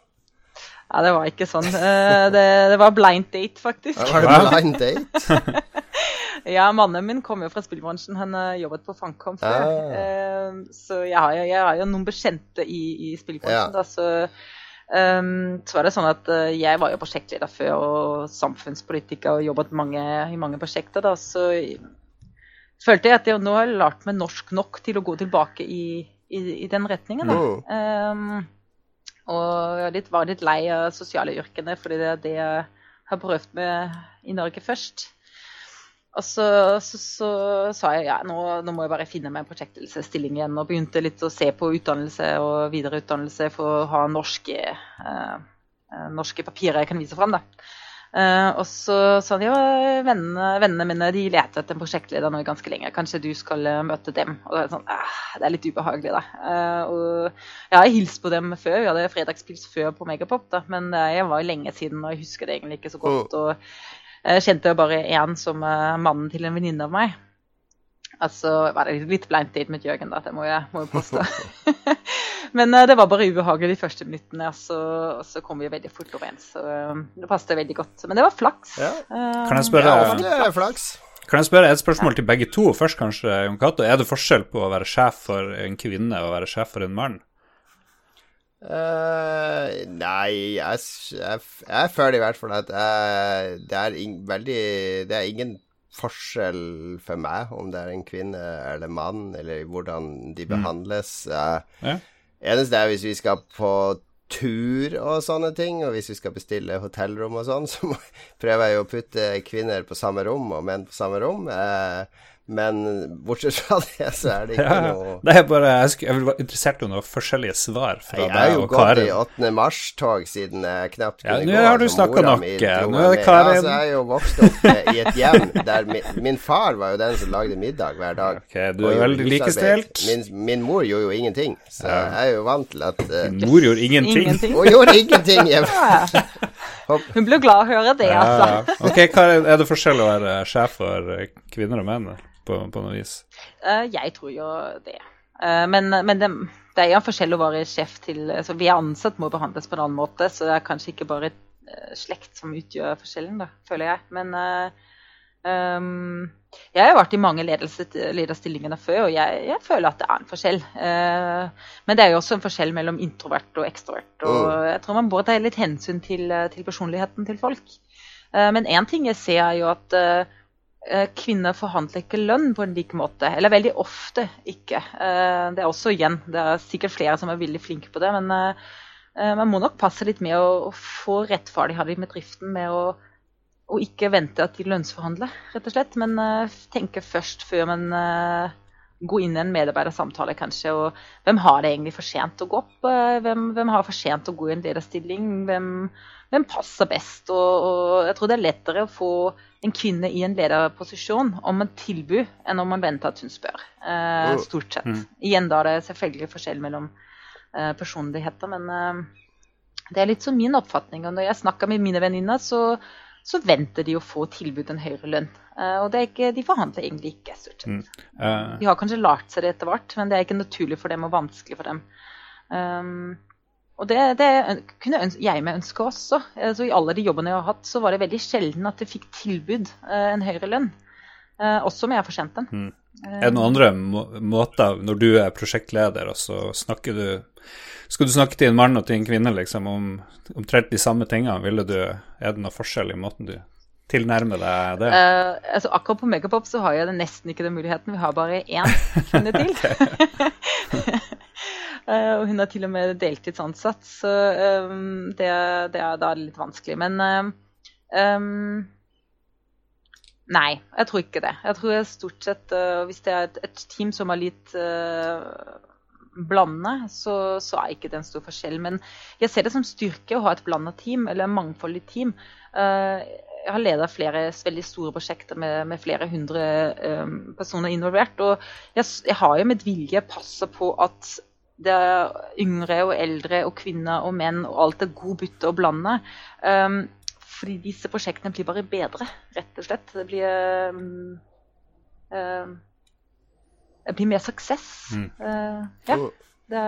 Ja, det var ikke sånn. Eh, det, det var blind date, faktisk. Var det blind date? ja, mannen min kom jo fra spillbransjen. Han jobbet på Fangkom før. Ja. Så jeg har, jo, jeg har, jo, noen bekjente i, i spillbransjen, ja. da, så Um, så var det sånn at uh, Jeg var jo prosjektleder før og samfunnspolitiker og jobbet mange, i mange prosjekter. da, Så følte jeg at jeg nå har lært meg norsk nok til å gå tilbake i, i, i den retningen. da. Mm. Um, og jeg var litt lei av sosiale yrkene, fordi det er det jeg har prøvd med i Norge først. Og så, så, så sa jeg ja, nå, nå, må jeg bare finne meg en prosjektledelsesstilling igjen. Og begynte litt å se på utdannelse og videreutdannelse for å ha norske, eh, eh norske papirer jeg kan vise fram. da. Uh, og så sa de jo vennene, vennene, mine de leter etter en prosjektleder nå ganske lenge. Kanskje du skal uh, møte dem? Og det er, sånn, uh, det er litt ubehagelig, da. og jeg har hilst på dem før. Vi hadde fredagspils før på Megapop, da, men jeg var lenge siden, og jeg husker det egentlig ikke så godt. Og jeg kjente bare én som mannen til en venninne av meg. Altså var det litt blind date med Jørgen, da. Det må jeg, må jeg påstå. Men uh, det var bare ubehagelig de første minuttene, og så, og så kom vi veldig fort overens. Så uh, det passet veldig godt. Men det var flaks. Ja. Uh, kan jeg spørre ja, det er flaks. Kan jeg spørre et spørsmål til begge to først, kanskje, Jon Cato. Er det forskjell på å være sjef for en kvinne og å være sjef for en mann? Uh, nei, jeg, jeg, jeg, føler i hvert fall at jeg, det er in, veldig Det er ingen forskjell for meg om det er en kvinne eller mann, eller hvordan de mm. behandles. Mm. Ja. Eneste er hvis vi skal på tur og sånne ting, og hvis vi skal bestille hotellrom og sånn, så prøver jeg jo å putte kvinner på samme rom og menn på samme rom. Eh, men bortsett fra det, så er det ikke ja, noe Det er bare, Jeg, jeg var interessert i noen forskjellige svar fra deg og Karen. Jeg har jo gått i 8. mars-tog siden jeg knapt kunne ja, gå. Nå har du snakka nok. Nå er det Karen. Ja, så jeg er jo vokst opp i et hjem der min, min, far var jo den som lagde middag hver dag. Ok, Du er veldig likestilt. Min, min, mor gjorde jo ingenting, så ja. jeg er jo vant til at uh, Din mor gjorde ingenting? ingenting. Hun gjorde ingenting hjemme. Hun ble glad å høre det, altså. ok, Karen, er det forskjell å være sjef for kvinner og menn? På, på noe vis? Uh, jeg tror jo det. Uh, men, men det, det, er jo en forskjell å være sjef til altså Vi er ansatt må behandles på en annen måte, så det er kanskje ikke bare uh, slekt som utgjør forskjellen, da, føler jeg. Men um, jeg har vært i mange lederstillinger før, og jeg, jeg, føler at det er en forskjell. men det er jo også en forskjell mellom introvert og ekstrovert. Og mm. jeg tror man bør ta litt hensyn til, til personligheten til folk. men én ting jeg ser, er jo at Eh, kvinner forhandler ikke lønn på en lik måte. Eller veldig ofte ikke. Eh, det er også igjen, det er sikkert flere som er veldig flinke på det. Men eh, man må nok passe litt med å, få rettferdighet med driften med å, å, ikke vente at de lønnsforhandler, rett og slett. Men tenke først før man går inn i en medarbeidersamtale, kanskje. Og hvem har det egentlig for sent å gå opp? Hvem, hvem har sent å gå i en lederstilling? Hvem, hvem passer best? Og, og jeg tror det er lettere å få en kvinne i en lederposisjon om en tilbud enn om man venter at hun spør. Eh, stort sett. Mm. Igjen da er det selvfølgelig forskjell mellom eh, personligheter, men eh, det er litt som min oppfatning. Og når jeg snakker med mine venninner, så, så, venter de å få tilbud en høyere lønn. Eh, og ikke, de forhandler egentlig ikke, stort sett. Mm. Uh. De har kanskje lært seg det etter hvert, men det er ikke naturlig for dem og vanskelig for dem. Um, og det, det kunne jeg meg ønske også. Altså, I alle de jobbene jeg har hatt, så var det veldig sjelden at jeg fikk tilbud eh, en høyere lønn. Eh, også om jeg har fortjente den. Mm. Er det noen andre må måter, når du er prosjektleder, og så snakker du Skal du snakke til en mann og til en kvinne liksom, om omtrent de samme tingene? Ville du, er det noen forskjell i måten du tilnærmer deg det? Uh, altså, akkurat på Megapop så har jeg nesten ikke den muligheten. Vi har bare én kvinne til. Uh, og hun er til og med deltidsansatt, så um, det, det, er da litt vanskelig. Men um, Nei, jeg tror ikke det. Jeg tror jeg stort sett Hvis det er et, et, team som er litt blandende, så, så, er ikke det en stor forskjell. Men jeg ser det som styrke å ha et blanda team, eller mangfoldig team. Jeg har ledet flere veldig store prosjekter med, med flere hundre personer involvert. Og jeg, jeg har jo med vilje passa på at det er yngre og eldre og kvinner og menn, og alt er god bytte og blande. Um, fordi disse prosjektene blir bare bedre, rett og slett. Det blir um, um, Det blir mer suksess. Mm. Uh, ja. Det,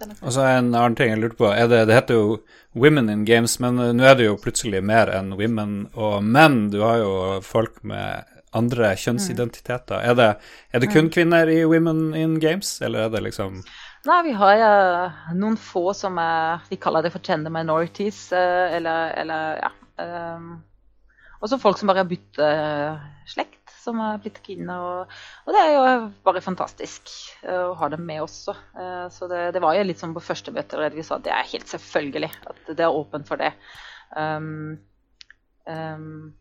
det og så en annen ting jeg lurte på. Det, det, heter jo Women in Games, men uh, nå er det jo plutselig mer enn women og menn. Du har jo folk med andre kjønnsidentiteter. Mm. Er, det, er det kun mm. kvinner i Women in Games, eller er det liksom Nei, vi har uh, noen få som er Vi kaller det for gender minorities, uh, eller, eller, ja. Um, og så folk som bare har byttet slekt, som har blitt kvinner. Og, og, det er jo bare fantastisk å ha dem med også. så det, det, var jo litt som på første møte vi sa at det er helt selvfølgelig at det er åpent for det. Um, um,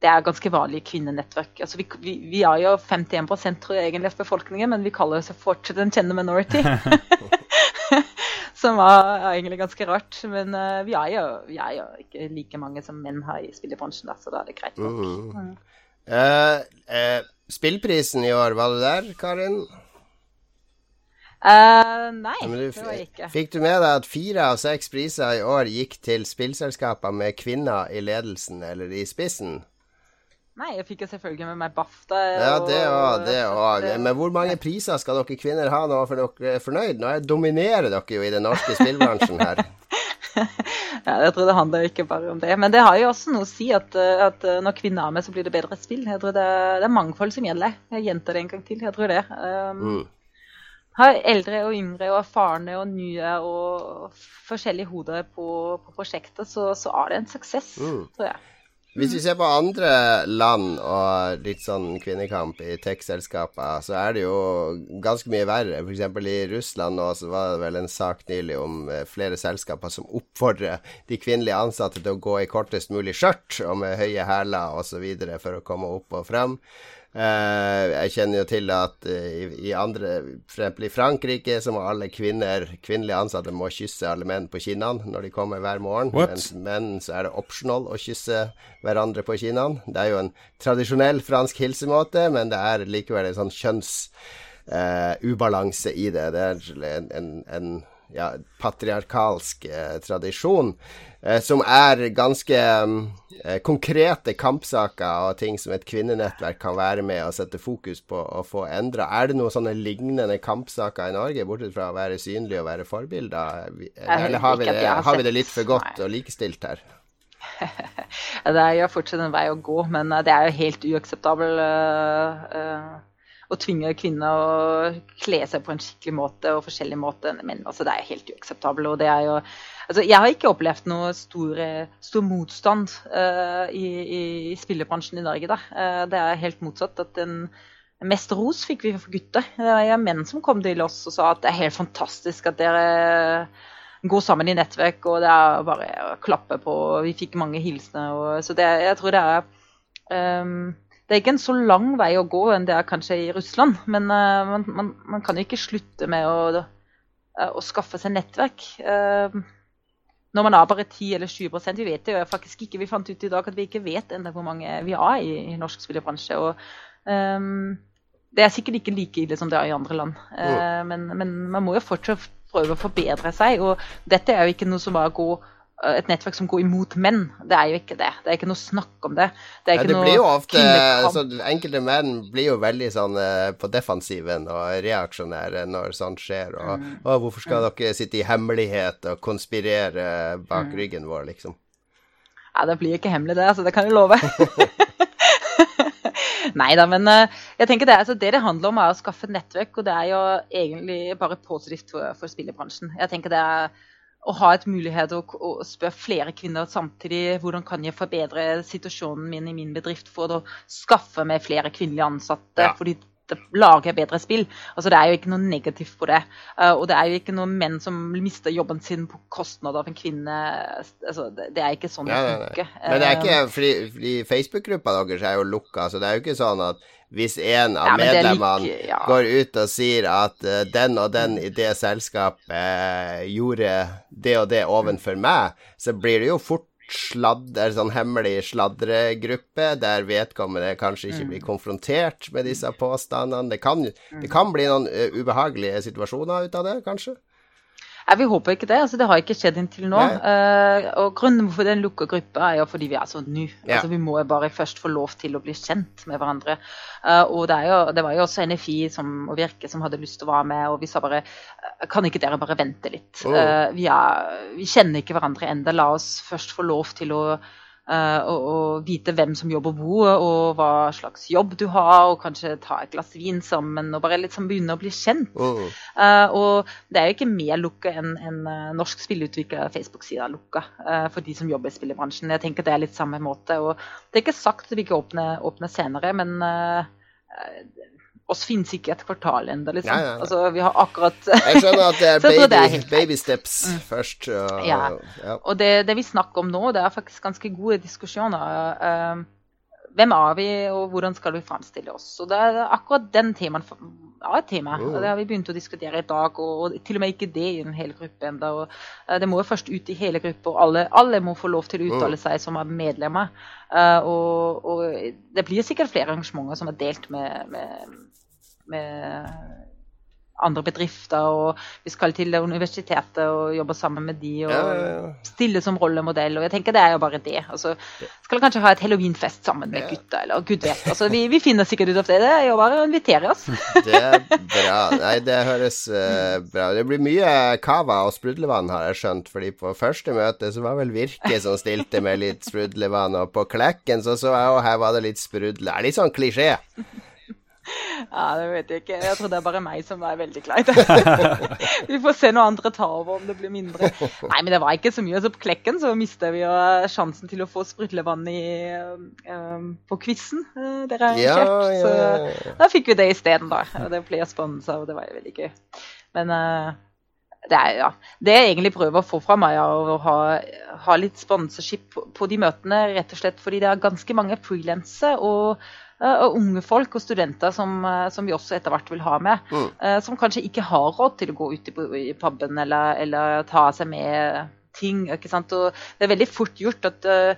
det er ganske vanlige kvinnenettverk. Altså vi, vi, vi, er jo 51 tror jeg egentlig av befolkningen, men vi kaller oss fortsatt en gender minority. som var egentlig ganske rart. Men uh, vi, er jo, vi, er jo, ikke like mange som menn har i spillebransjen, da, så da er det greit nok. Mm. Mm. Uh, spillprisen i år, var du der, Karin? Uh, nei, du, det var jeg ikke. Fikk du med deg at fire av seks priser i år gikk til spillselskaper med kvinner i ledelsen eller i spissen? Nei, jeg fikk jo selvfølgelig med meg BAFTA. Ja, det òg. Det òg. Men hvor mange priser skal dere kvinner ha nå for dere er fornøyd? Nå dominerer dere jo i den norske spillbransjen her. ja, jeg tror det handler ikke bare om det. Men det har jo også noe å si at, at når kvinner er med, så blir det bedre spill. Jeg tror det, det er mangfold som gjelder. Jeg gjentar det en gang til. Jeg tror det. Um, mm har eldre og yngre og erfarne og nye og forskjellige hoder på, på prosjektet, så, så, er det en suksess, mm. tror jeg. Hvis vi ser på andre land og litt sånn kvinnekamp i tech-selskaper, så er det jo ganske mye verre. F.eks. i Russland nå så var det vel en sak nylig om eh, flere selskaper som oppfordrer de kvinnelige ansatte til å gå i kortest mulig skjørt og med høye hæler osv. for å komme opp og frem. Uh, jeg kjenner jo til at uh, i, andre For i Frankrike så må alle kvinner kvinnelige ansatte må kysse alle menn på kinnene når de kommer hver morgen. What? Mens menn så er det optional å kysse hverandre på kinnene. Det er jo en tradisjonell fransk hilsemåte, men det er likevel en sånn kjønnsubalanse uh, i det. Det er en, en, en ja, patriarkalsk tradisjon. Eh, som er ganske eh, konkrete kampsaker og ting som et kvinnenettverk kan være med og sette fokus på og få endra. Er det noen sånne lignende kampsaker i Norge, bortsett fra å være synlig og være forbilder? Eller har vi, det, har vi det litt for godt og likestilt her? det er jo fortsatt en vei å gå, men eh, det er jo helt uakseptabelt uh, å tvinge kvinner å kle seg på en skikkelig måte og forskjellig måte menn. Altså, det er helt uakseptabelt. Og det er jo Altså, jeg har ikke opplevd noe stor, stor motstand uh, i, i, spillebransjen i Norge. Da. Uh, det er helt motsatt. at den Mest ros fikk vi for gutter. Det var menn som kom til oss og sa at det er helt fantastisk at dere går sammen i nettverk, og det er bare å klappe på. Vi fikk mange hilsener. Så det, jeg tror det er um, Det er ikke en så lang vei å gå enn det er kanskje i Russland, men uh, man, man, man, kan jo ikke slutte med å, å skaffe seg nettverk. Uh, når man har bare 10 eller 20% Vi vet det jo faktisk ikke. Vi fant ut i dag at vi ikke vet enda hvor mange vi er i, i norsk spillebransje. og um, Det er sikkert ikke like ille som det er i andre land. Uh, men, men, man må jo fortsatt prøve å forbedre seg. Og dette er jo ikke noe som bare går et nettverk som går imot menn. Det er jo ikke det. Det er ikke noe snakk om det. Det, ja, det blir jo ofte altså, Enkelte menn blir jo veldig sånn uh, på defensiven og reaksjonære når sånt skjer. Og, mm. og 'Hvorfor skal mm. dere sitte i hemmelighet og konspirere bak mm. ryggen vår', liksom? Ja, det blir ikke hemmelig, det. altså. Det kan jeg love. Nei da, men uh, jeg tenker det, altså, det det handler om, er å skaffe nettverk. Og det er jo egentlig bare positivt for, for spillebransjen. Jeg tenker det er å ha et mulighet å, å, spørre flere kvinner samtidig hvordan kan jeg forbedre situasjonen min i min bedrift for å skaffe meg flere kvinnelige ansatte. Ja. fordi lager bedre spill. Altså, det er jo ikke noe negativt på det. Uh, og det er jo ikke noen menn som mister jobben sin på kostnad av en kvinne. Altså, det, det, er ikke sånn det funker. Men det er ikke, eh, fordi, fordi Facebook-gruppa deres er jo lukka, så det er jo ikke sånn at hvis en av ja, medlemmene like, ja. går ut og sier at uh, den og den i det selskapet uh, gjorde det og det ovenfor meg, så blir det jo fort sladder, sånn hemmelig sladregruppe der vedkommende kanskje ikke blir mm. konfrontert med disse påstandene. Det kan, det kan bli noen uh, ubehagelige situasjoner ut av det, kanskje? Ja, vi håper ikke det. altså Det har ikke skjedd inntil nå. Uh, og Grunnen for den lukka gruppa er jo fordi vi er så nye. Ja. Altså, vi må bare først få lov til å bli kjent med hverandre. Uh, og det, jo, det, var jo også NFI som, og Virke som hadde lyst til å være med, og vi sa bare Kan ikke dere bare vente litt? Oh. Uh, vi, er, vi, kjenner ikke hverandre enda. La oss først få lov til å og, og, vite hvem som jobber hvor, og hva slags jobb du har, og kanskje ta et glass vin sammen og bare liksom begynne å bli kjent. Oh. Uh, og det er jo ikke mer lukka enn en, uh, norsk spillutvikler Facebook-sida lukka for de som jobber i spillebransjen. Jeg tenker det er litt samme måte. og Det er ikke sagt at vi ikke åpner, åpner senere, men oss finnes ikke et kvartal ennå, liksom. Nei, nei, nei. Altså, vi har akkurat Jeg skjønner at det er baby, baby steps mm. først. Og, ja. og det, det, vi snakker om nå, det er faktisk ganske gode diskusjoner. Uh, hvem er vi, og hvordan skal vi framstille oss? Og det er akkurat den temaen ja, et tema. Mm. Det har vi begynt å diskutere i dag, og, til og med ikke det i en hel gruppe ennå. Uh, det må jo først ut i hele gruppa, og alle, alle, må få lov til å uttale Mm. seg som er medlemmer. Uh, og, og, det blir sikkert flere arrangementer som er delt med, med, med andre bedrifter, og vi skal til universitetet og jobbe sammen med de og Ja, ja, ja. stille som rollemodell. Og jeg tenker det er jo bare det. Altså, skal kanskje ha et halloweenfest sammen med gutta, eller gud vet. Altså, vi, vi finner sikkert ut av det. Det er jo bare å invitere oss. Det er bra. Nei, det høres uh, bra Det blir mye cava og sprudlevann, har jeg skjønt. Fordi på første møte så var vel Virke som stilte med litt sprudlevann, og på Klekken så så jeg òg her var det litt sprudle. Det er litt sånn klisjé. Ja, det vet jeg ikke. Jeg tror det er bare meg som er veldig klein. vi får se når andre tar over, om det blir mindre. Nei, men det var ikke så mye. Altså, på Klekken så mista vi jo sjansen til å få sprudlevann i, um, på quizen uh, dere har Ja, ja, ja. Så da fikk vi det isteden, da. Og det ble sponsa, og det var jo veldig gøy. Men uh, det er, ja, det jeg egentlig prøver å få fra meg, er å ha, ha litt sponsorship på, på de møtene, rett og slett fordi det er ganske mange frilansere og, og unge folk og studenter som, eh, som vi også etter hvert vil ha med, Mm. eh, som kanskje ikke har råd til å gå ut i, puben eller, eller ta seg med ting. ikke sant? Og det er veldig fort gjort at eh,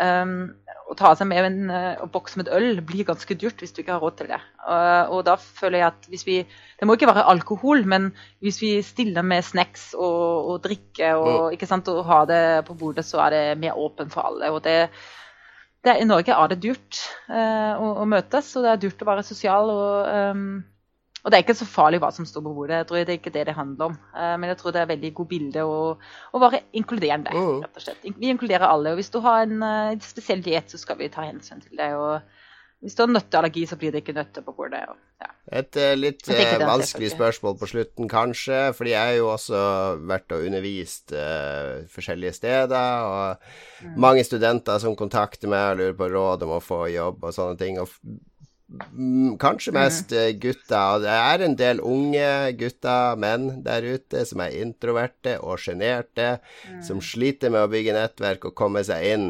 um, å ta seg med en uh, boks med øl blir ganske dyrt hvis du ikke har råd til det. Uh, og da føler jeg at hvis vi Det må ikke være alkohol, men hvis vi stiller med snacks og, og drikke og, ikke sant, og har det på bordet, så er det mer åpent for alle. og det det, I Norge er det dyrt eh, å, å møtes, og det er dyrt å være sosial. Og, um, og det er ikke så farlig hva som står på bordet. Jeg tror det er ikke det det handler om. Eh, men jeg tror det er veldig god bilde å, å være inkluderende. Mm. rett og slett. Vi inkluderer alle. og Hvis du har en uh, spesiell diett, så skal vi ta hensyn til det. og Hvis du har nøtteallergi, så blir det ikke nøtter på bordet. Og, ja. Et uh, litt er vanskelig spørsmål på slutten, kanskje. Fordi jeg har jo også vært og undervist uh, forskjellige steder. Og Mm. mange studenter som kontakter meg og lurer på råd om å få jobb og sånne ting. Og kanskje Mm. mest eh, gutter. Og det er en del unge gutter, menn der ute, som er introverte og sjenerte. Mm. Som sliter med å bygge nettverk og komme seg inn.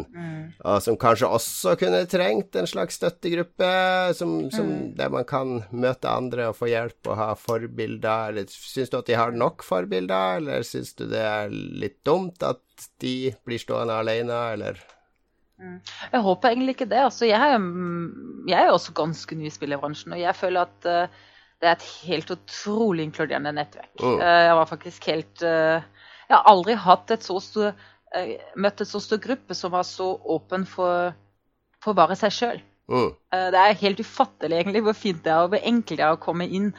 Og som kanskje også kunne trengt en slags støttegruppe, som, som, Mm. der man kan møte andre og få hjelp og ha forbilder. Eller syns du at de har nok forbilder, eller syns du det er litt dumt at de blir stående alene, eller Jeg håper egentlig ikke det. Altså, jeg, er, mm, jeg er også ganske ny i spillebransjen, og jeg føler at uh, det er et helt utrolig inkluderende nettverk. Oh. Uh, jeg var faktisk helt uh, Jeg har aldri et så stor, møtt et så stor gruppe som var så åpen for, for bare seg sjøl. Oh. Det er helt ufattelig egentlig hvor fint det er og hvor enkelt det er å komme inn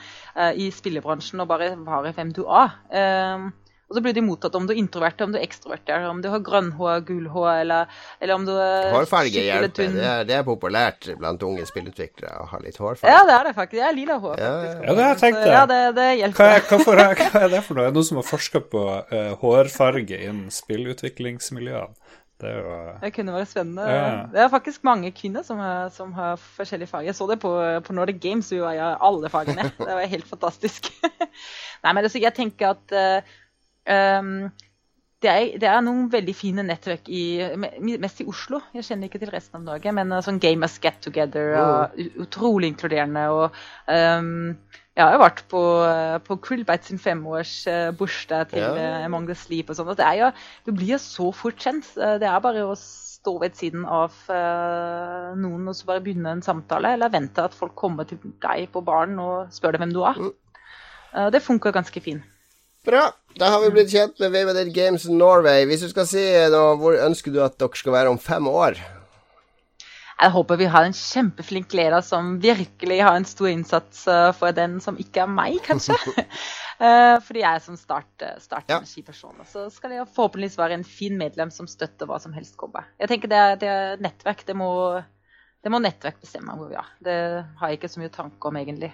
i spillebransjen og bare være hvem du er. Eh, og så blir de mottatt om du er introvert, om du er ekstrovert, om du har grønn hår, gul hår, eller, eller om du er Hårfarge skikkelig hjelper. tynn. Det er, det er populært blant unge spillutviklere å ha litt hårfarge. Ja, det er det faktisk. Jeg er lila hår, Ja, ja. Ja, det har jeg tenkt det. Ja, det, det hjelper. Hva, hva, for, hva er det for noe? Er det noen som har forska på uh, hårfarge innen spillutviklingsmiljøene? Det er jo eh, Det kunne være spennende. Ja. Det er faktisk mange kvinner som har, som har forskjellige farger. Jeg så det på, på Nordic Games, vi var i alle fargene. Det var helt fantastisk. Nei, men altså, jeg tenker at eh, um, det, er, det er noen veldig fine nettverk i mest i Oslo. Jeg kjenner ikke til resten av Norge, men uh, sånn Gamers Get Together og utrolig inkluderende. og um, jeg har vært på, uh, på Krillbite sin femårsbursdag til Ja. Among the Sleep og sånn. og det er jo, Du blir jo så fort kjent. Det er bare å stå ved siden av noen og så bare begynne en samtale, eller vente at folk kommer til deg på baren og spør deg hvem du er. Mm. Det funker ganske fint. Bra. Da har vi blitt kjent med Wavedead Games Norway. Hvis du skal si noe, hvor ønsker du at dere skal være om fem år? Jeg håper vi har en kjempeflink leder som virkelig har en stor innsats uh, for den som ikke er meg, kanskje. Uh, fordi jeg er som start, uh, start Ja. Så skal jeg forhåpentligvis være en fin medlem som støtter hva som helst kommer. Jeg tenker det er, det er nettverk. Det må, det må nettverk bestemme hvor vi er. Det har jeg ikke så mye tanke om, egentlig.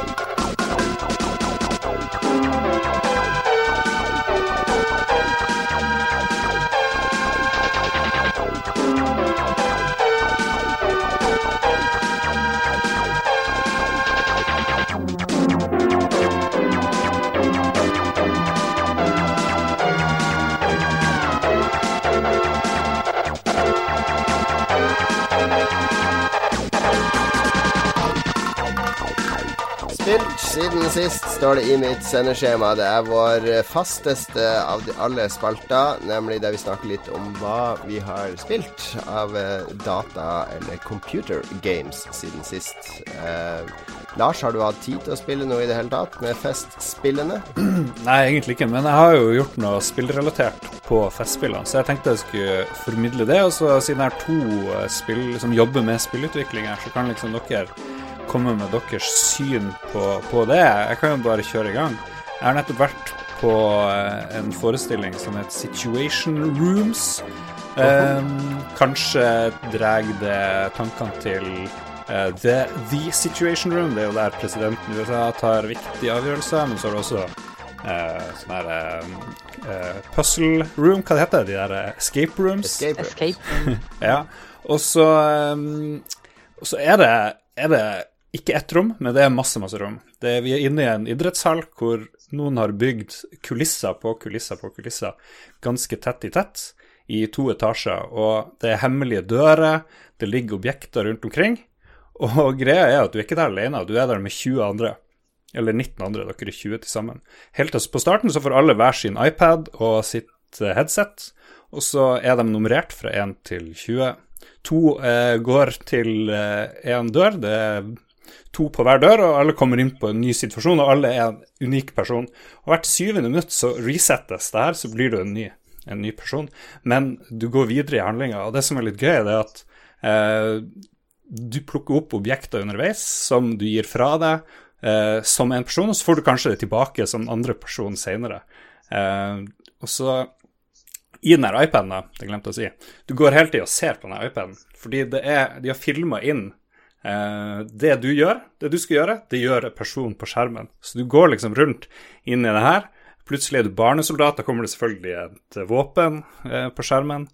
spilt siden sist, står det i mitt sendeskjema. Det er vår fasteste av de alle spalter, nemlig der vi snakker litt om hva vi har spilt av eh, data- eller computer games siden sist. Eh, Lars, har du hatt tid til å spille noe i det hele tatt med Festspillene? Nei, egentlig ikke, men jeg har jo gjort noe spillrelatert på Festspillene, så jeg tenkte jeg skulle formidle det. Og så siden jeg har to eh, spill som jobber med spillutvikling her, så kan liksom dere komme med deres syn på, på det. Jeg kan jo bare kjøre i gang. Jeg har nettopp vært på eh, en forestilling som heter Situation Rooms. Eh, kanskje drar det tankene til eh, the, the Situation Room. Det er jo der presidenten i USA tar viktige avgjørelser, men så er det også eh, sånn her uh, puzzle room, hva det heter de der escape rooms? Escape. Escape. Ja. Og så, um, er, det, er det ikke ett rom, men det er masse, masse rom. Det, vi er inne i en idrettshall hvor noen har bygd kulisser på kulisser på kulisser ganske tett i tett i to etasjer, og det er hemmelige dører, det ligger objekter rundt omkring. Og greia er at du er ikke der alene, du er der med 20 andre. Eller 19 andre, dere er 20 til sammen. Helt på starten så får alle hver sin iPad og sitt eh, headset, og så er de nummerert fra 1 til 20. To eh, går til én eh, dør, det er to på hver dør, og alle kommer inn på en ny situasjon, og alle er en unik person. Og hvert syvende minutt så resettes det her, så blir du en ny en ny person. Men du går videre i handlinga, og det som er litt gøy, det er at eh, du plukker opp objekter underveis som du gir fra deg eh, som en person, og så får du kanskje det tilbake som en andre person senere. Eh, og så i den iPaden, da, det glemte jeg å si, du går hele tida og ser på den iPaden, fordi det er, de har filma inn det du gjør, det du skal gjøre, det gjør en person på skjermen. Så du går liksom rundt inn i det her Plutselig er du barnesoldat, da kommer det selvfølgelig et våpen eh, på skjermen.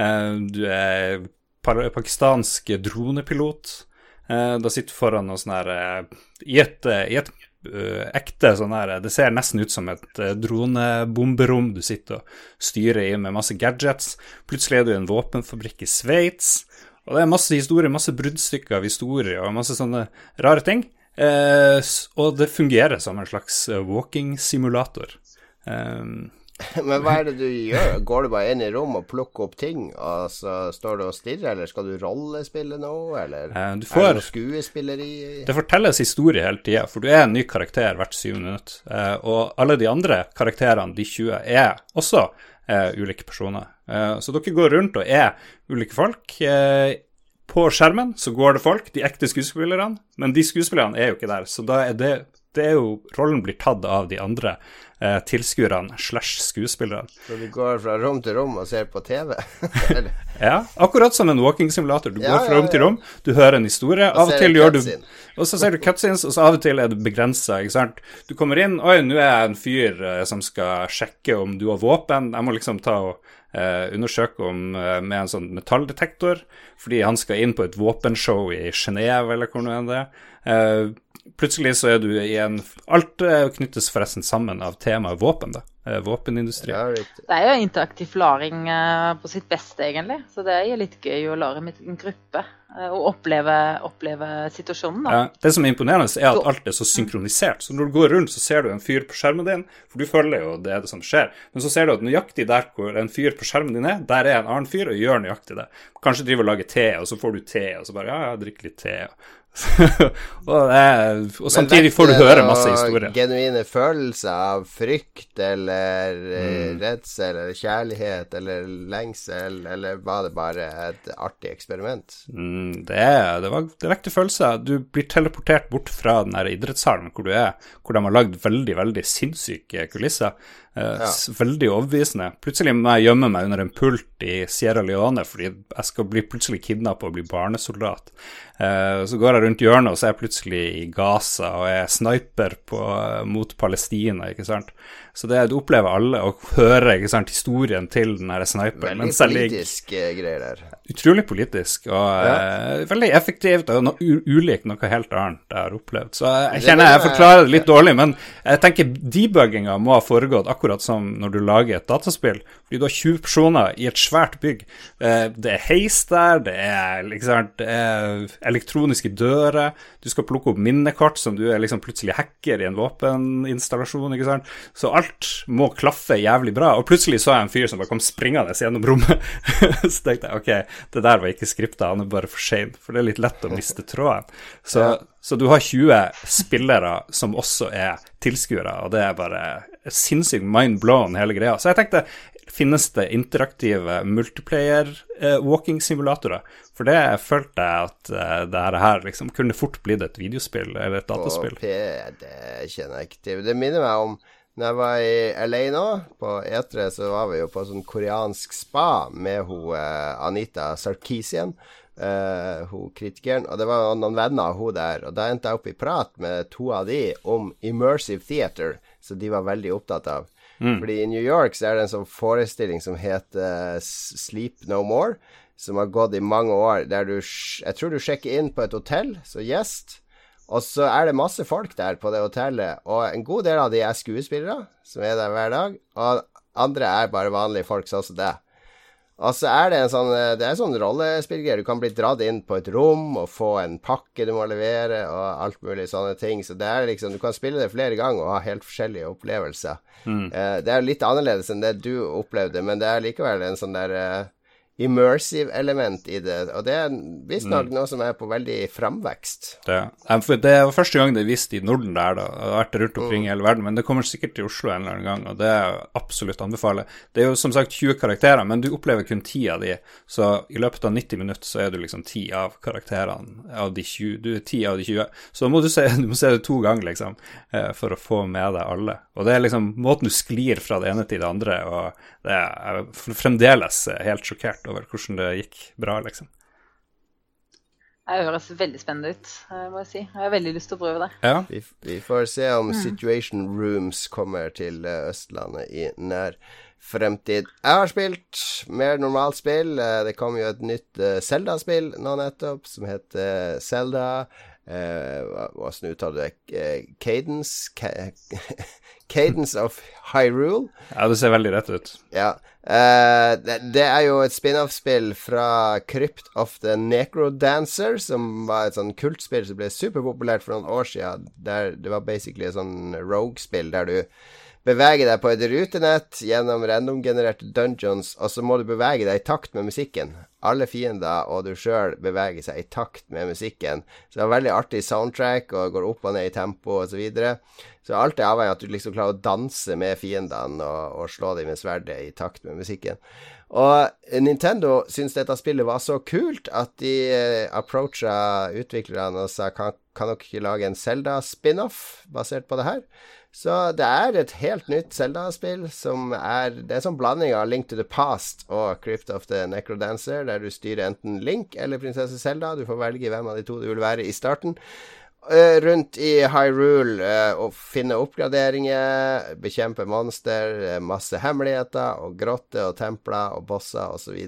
Eh, du er pakistansk dronepilot. Eh, da sitter du foran noe sånn her eh, I et, eh, i et ekte sånn her Det ser nesten ut som et dronebomberom du sitter og styrer i med masse gadgets. Plutselig er du i en våpenfabrikk i Sveits. Og det er masse historier, masse bruddstykker av historier og masse sånne rare ting. Eh, og det fungerer som en slags walking-simulator. Um, Men hva er det du gjør? Går du bare inn i rom og plukker opp ting, og så står du og stirrer, eller skal du rollespille noe, eller du får, er det noe skuespilleri? Det fortelles historie hele tida, for du er en ny karakter hvert syvende minutt. Og alle de andre karakterene, de 20, er også uh, ulike personer. Så dere går rundt og er ulike folk. på skjermen så går det folk, de ekte skuespillerne, men de skuespillerne er jo ikke der. Så da er det det er jo Rollen blir tatt av de andre eh, tilskuerne slash skuespillerne. Så du går fra rom til rom og ser på TV? ja, akkurat som en walking-simulator. Du ja, går fra rom ja, ja. til rom, du hører en historie, av og til gjør du Og så ser du cutscenes, og så av og til er det begrensa, ikke sant. Du kommer inn, oi, nå er jeg en fyr eh, som skal sjekke om du har våpen, jeg må liksom ta og eh, undersøke om eh, med en sånn metalldetektor, fordi han skal inn på et våpenshow i Genéve, eller hvor nå enn det er. Eh, plutselig så er du i en Alt knyttes forresten sammen av temaet våpen, da. Eh, våpenindustri. Det er jo interaktiv laring eh, på sitt beste, egentlig. Så det er litt gøy å lare med en gruppe eh, og oppleve, oppleve situasjonen. Da. Ja, det som er imponerende, er at alt er så synkronisert. Så når du går rundt, så ser du en fyr på skjermen din, for du føler jo det det som skjer. Men så ser du at nøyaktig der hvor en fyr på skjermen din er, der er en annen fyr og gjør nøyaktig det. Kanskje driver og lager te, og så får du te, og så bare ja, ja, drikk litt te. Og, er, og, samtidig får du høre masse historier. Genuine følelser av frykt eller eh, mm. redsel eller kjærlighet eller lengsel, eller var det bare et artig eksperiment? Mm, det, det, var, det vekte følelser. Du blir teleportert bort fra den idrettshallen hvor du er, hvor de har lagd veldig, veldig sinnssyke kulisser. Uh, ja. Veldig overbevisende. Plutselig må jeg gjemme meg under en pult i Sierra Leone fordi jeg skal bli plutselig kidnappa og bli barnesoldat. Uh, så går jeg rundt hjørnet, og så er jeg plutselig i Gaza og er sniper på, uh, mot Palestina, ikke sant. Så det, du opplever alle å høre ikke sant, historien til den her sniperen. Veldig politisk greier der. Utrolig politisk, og ja. veldig effektivt, og no, ulikt noe helt annet jeg har opplevd. Så jeg kjenner jeg forklarer det litt dårlig, men jeg tenker debugginga må ha foregått akkurat akkurat som når du lager et dataspill. Fordi du har 20 personer i et svært bygg. Eh, det er heis der, det er, liksom, det er elektroniske dører du skal plukke opp minnekort som du er liksom plutselig hacker i en våpeninstallasjon, ikke sant. Så alt må klaffe jævlig bra. Og plutselig så jeg en fyr som bare kom springende gjennom rommet. så tenkte jeg ok, det der var ikke skripta, han er bare for sein, for det er litt lett å miste tråden. Så. Så du har 20 spillere som også er tilskuere, og det er bare sinnssykt mind blown, hele greia. Så jeg tenkte finnes det interaktive multiplayer-walking-simulatorer. Eh, For det følte jeg at uh, det her liksom kunne fort blitt et videospill eller et dataspill. På P, det kjenner jeg ikke til. Det minner meg om når jeg var i LA nå, på E3, så var vi jo på sånn koreansk spa med hun uh, Anita Sarkisian. Uh, hun kritikeren. Og det var noen venner av hun der. Og da endte jeg opp i prat med to av de om immersive theater, som de var veldig opptatt av. Mm. Fordi i New York så er det en sånn forestilling som heter Sleep No More, som har gått i mange år, der du Jeg tror du sjekker inn på et hotell som gjest, og så er det masse folk der på det hotellet, og en god del av de er skuespillere, som er der hver dag, og andre er bare vanlige folk sånn som det. Og så er det en sånn eh, Det er sånn rollespillgreie. Du kan bli dratt inn på et rom og få en pakke du må levere, og alt mulig sånne ting. Så det er liksom Du kan spille det flere ganger og ha helt forskjellige opplevelser. Mm. Eh, det er litt annerledes enn det du opplevde, men det er likevel en sånn der eh, immersive element i det, og det er visstnok mm. noe som er på veldig framvekst. Det, det var første gang det er vist i Norden der, da. Det har vært rundt omkring mm. i hele verden, men det kommer sikkert til Oslo en eller annen gang, og det er absolutt anbefaler. Det er jo som sagt 20 karakterer, men du opplever kun 10 av de, så i løpet av 90 minutter så er du liksom 10 av karakterene av de 20. Du er 10 av de 20, så må du se, du må se det to ganger, liksom, eh, for å få med deg alle. Og det er liksom måten du sklir fra det ene til det andre, og det er fremdeles helt sjokkert over hvordan det gikk bra, liksom. Det høres veldig spennende ut, må jeg si. Jeg har veldig lyst til å prøve det. Ja. Vi, vi, får se om mm. Situation Rooms kommer til eh, Østlandet i nær fremtid. Jeg har spilt mer normalt spill. Eh, det kom jo et nytt Zelda-spill nå nettopp, som heter Zelda. Åssen uh, uttaler du det? Cadence? Cadence of Hyrule. Ja, det ser veldig rett ut. Ja. Uh, det, det, er jo et spin-off-spill fra Crypt of the Necrodancer, som var et sånn kultspill som ble superpopulært for noen år siden. Der det var basically et sånn rogue-spill der du beveger deg på et rutenett gjennom randomgenererte dungeons, og så må du bevege deg i takt med musikken. Alle fiender og du sjøl beveger seg i takt med musikken. Så det er veldig artig soundtrack og går opp og ned i tempo osv. Så, videre. så alt er avhengig av at du liksom klarer å danse med fiendene og, og slå dem med sverdet i takt med musikken. Og Nintendo syntes dette spillet var så kult at de uh, approacha utviklerne og sa kan, kan dere ikke lage en Zelda-spin-off basert på det her? Så det er et helt nytt Zelda-spill som er Det er sånn blanding av Link to the Past og Crypt of the Necrodancer, der du styrer enten Link eller prinsesse Zelda. Du får velge hvem av de to du vil være i starten. Uh, rundt i Hyrule og finne oppgraderinger, bekjempe monster, uh, masse hemmeligheter og grotter og templer og bosser osv.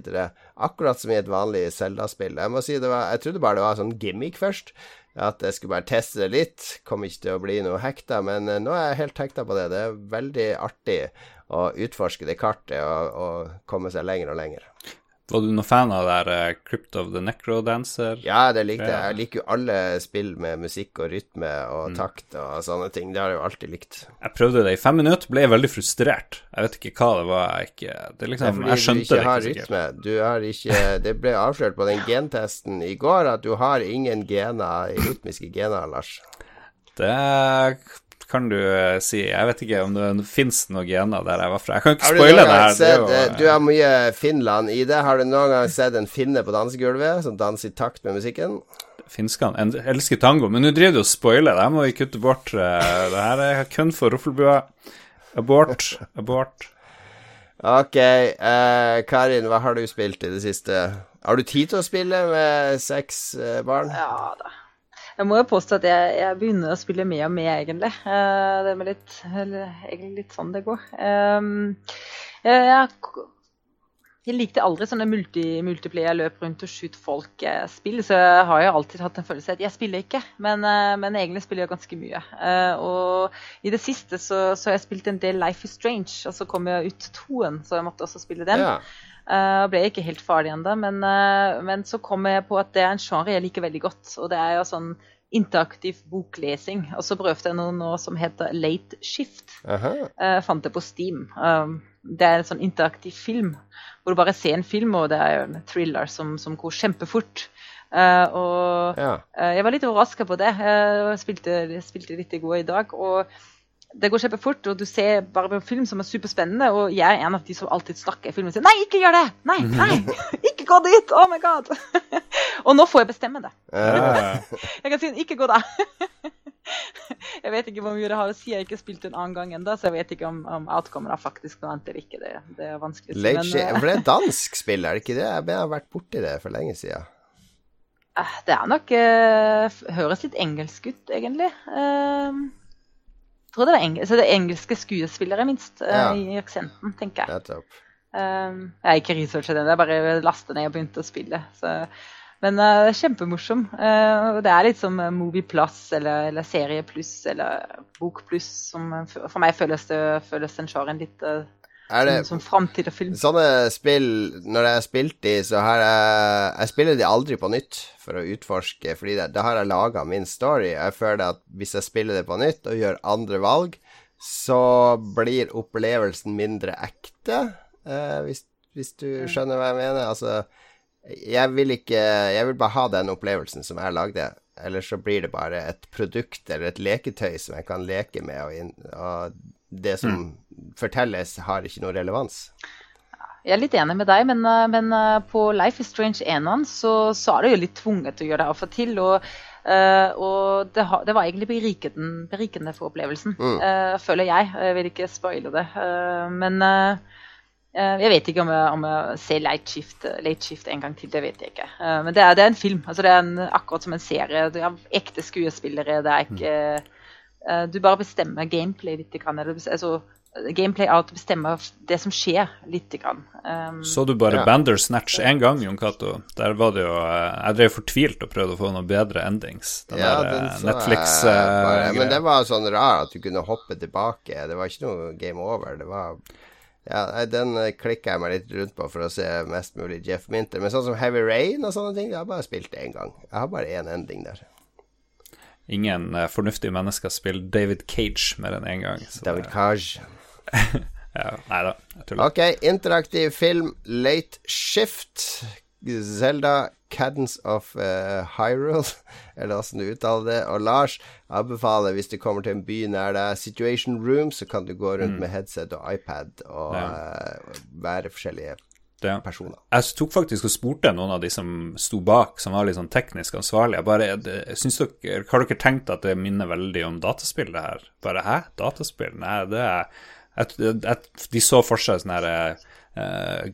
Akkurat som i et vanlig Zelda-spill. Jeg må si det var Jeg trodde bare det var sånn gimmick først at jeg skulle bare teste det litt. Kom ikke til å bli noe hekta, men uh, nå er jeg helt hekta på det. Det er veldig artig å utforske det kartet og, og komme seg lenger og lenger. Var du noen fan av det der uh, Crypt of the Necrodancer? Ja, det likte jeg. Jeg liker jo alle spill med musikk og rytme og mm. takt og sånne ting. Det har jeg jo alltid likt. Jeg prøvde det i fem minutter, ble veldig frustrert. Jeg vet ikke hva det var. Jeg, ikke, det liksom, jeg skjønte det ikke rytme. Du har ikke Det ble avslørt på den gentesten i går at du har ingen gener, rytmiske gener, Lars. Det kan du uh, si. Jeg vet ikke om det fins noen gener der jeg var fra. Jeg kan ikke spoile det her. Sett, det jo, uh, du har mye Finland i det. Har du noen gang sett en finne på dansegulvet som danser i takt med musikken? Finskene elsker tango, men nå driver du og spoiler. Det må vi kutte bort. Det her er kun for ruffelbua. Abort. Abort. Ok. Karin, hva har du spilt i det siste? Har du tid til å spille med seks barn? Ja da. Jeg må jo påstå at jeg, jeg, begynner å spille mer og mer, egentlig. Uh, det er litt, egentlig litt sånn det går. Um, jeg, jeg, jeg, likte aldri sånne multi, multiplayer løp rundt og skyte folk-spill, så jeg har jo alltid hatt en følelse av at jeg spiller ikke, men, uh, men egentlig spiller jeg ganske mye. Og i det siste så, så har jeg spilt en del Life is Strange, og så kom jeg ut toen, så jeg måtte også spille den. Ja. Uh, ble ikke helt ferdig ennå, men, uh, men, så kom jeg på at det er en genre jeg liker veldig godt. Og det er jo sånn interaktiv boklesing. Og så prøvde jeg noe nå som heter Late Shift. Uh, fant det på Steam. Um, det er en sånn interaktiv film hvor du bare ser en film, og det er jo en thriller som, som går kjempefort. Uh, og ja. jeg var litt overraska på det. Jeg spilte, spilte litt i går i dag. og det går kjempefort, og du ser bare på en film som er superspennende. Og jeg er en av de som alltid snakker i filmen og sier 'nei, ikke gjør det'! Nei, nei! Ikke gå dit! Oh my god! og nå får jeg bestemme det. jeg kan si 'ikke gå der'. jeg vet ikke hvor mye det har å si. Jeg har ikke spilt en annen gang ennå, så jeg vet ikke om, om outcomen er faktisk noe annet eller ikke. Det, det, er vanskelig. Men, uh, for det er dansk spill, er det ikke det? Jeg har vært borti det for lenge siden. Uh, det er nok uh, Høres litt engelsk ut, egentlig. Uh, tror det var eng så det er engelske skuespillere, minst, uh, ja. i aksenten, tenker jeg. Um, jeg har ikke researcha det, jeg bare lastet ned og begynte å spille. Så. Men uh, kjempemorsom. Uh, det er litt som Movie Plus eller, eller Serie Pluss eller Bok Pluss. For meg føles, det, føles den sjaren litt uh, det, som, som framtid film. Sånne spill, når jeg har spilt de, så har jeg Jeg spiller de aldri på nytt for å utforske, fordi da har jeg laga min story. Jeg føler at hvis jeg spiller det på nytt og gjør andre valg, så blir opplevelsen mindre ekte, eh, hvis, hvis, du skjønner hva jeg mener. Altså, jeg vil ikke Jeg vil bare ha den opplevelsen som jeg lagde. Eller så blir det bare et produkt eller et leketøy som jeg kan leke med, og, inn, og det som mm. Fortelles, har ikke noe relevans. Jeg er litt enig med deg, men, eh, men eh, på Life is Strange 1 så, så er det jo litt tvunget til å gjøre det av og til. Og, uh, og det, det, var egentlig berikende, berikende for opplevelsen, mm. føler jeg. Jeg vil ikke spoile det. Men jeg vet ikke om jeg, om jeg ser Late Shift, Late Shift, en gang til. Det vet jeg ikke. men det er, det er, en film. altså Det er en, akkurat som en serie. Det er ekte skuespillere. Det er ikke mm. Du bare bestemmer gameplay litt. Altså, gameplay av å bestemme det som skjer, litt. Um, så du bare ja. Bandersnatch én gang, Jon Cato? Der var det jo eh, Jeg drev fortvilt og prøvde å få noen bedre endings. Den ja, der eh, Netflix uh, Men det var sånn rar at du kunne hoppe tilbake. Det var ikke noe game over. Det var ja, Den klikka jeg meg litt rundt på for å se mest mulig Jeff Minter. Men sånn som Heavy Rain og sånne ting, jeg har bare spilt det én gang. Jeg har bare én ending der. Ingen uh, fornuftige mennesker spiller David Cage mer enn én gang. David Cage. ja, nei da, jeg tuller. Ok, interaktiv film, Late Shift. Zelda Cadence of uh, Hyrule, eller åssen du uttaler det. Og Lars anbefaler, hvis du kommer til en by nær deg, Situation Room, så kan du gå rundt mm. med headset og iPad og ja. uh, være forskjellige ja. personer. Jeg tok faktisk og spurte noen av de som sto bak, som var litt sånn teknisk ansvarlige. Bare, synes dere, Har dere tenkt at det minner veldig om dataspill, det her? Bare hæ? Dataspill? Nei, det er jeg, jeg, de så for seg sånn herre uh,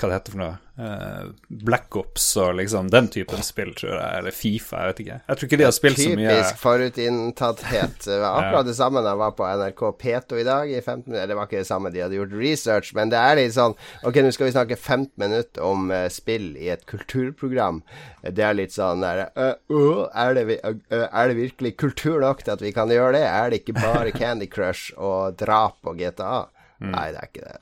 Hva det heter for noe? Uh, Black Ops og liksom den typen spill, tror jeg. Eller Fifa, jeg vet ikke. Jeg tror ikke de har spilt så mye Typisk forutinntatthet. Det var akkurat det samme da jeg var på NRK P2 i dag. I 15 minutter. Det var ikke det samme, de hadde gjort research, men det er litt sånn Ok, nå skal vi snakke 15 minutter om uh, spill i et kulturprogram. Det er litt sånn der uh, er, det, er, det, virkelig kultur nok til at vi kan gjøre det? Er det ikke bare Candy Crush og drap og GTA? Mm. Nei, det er ikke det.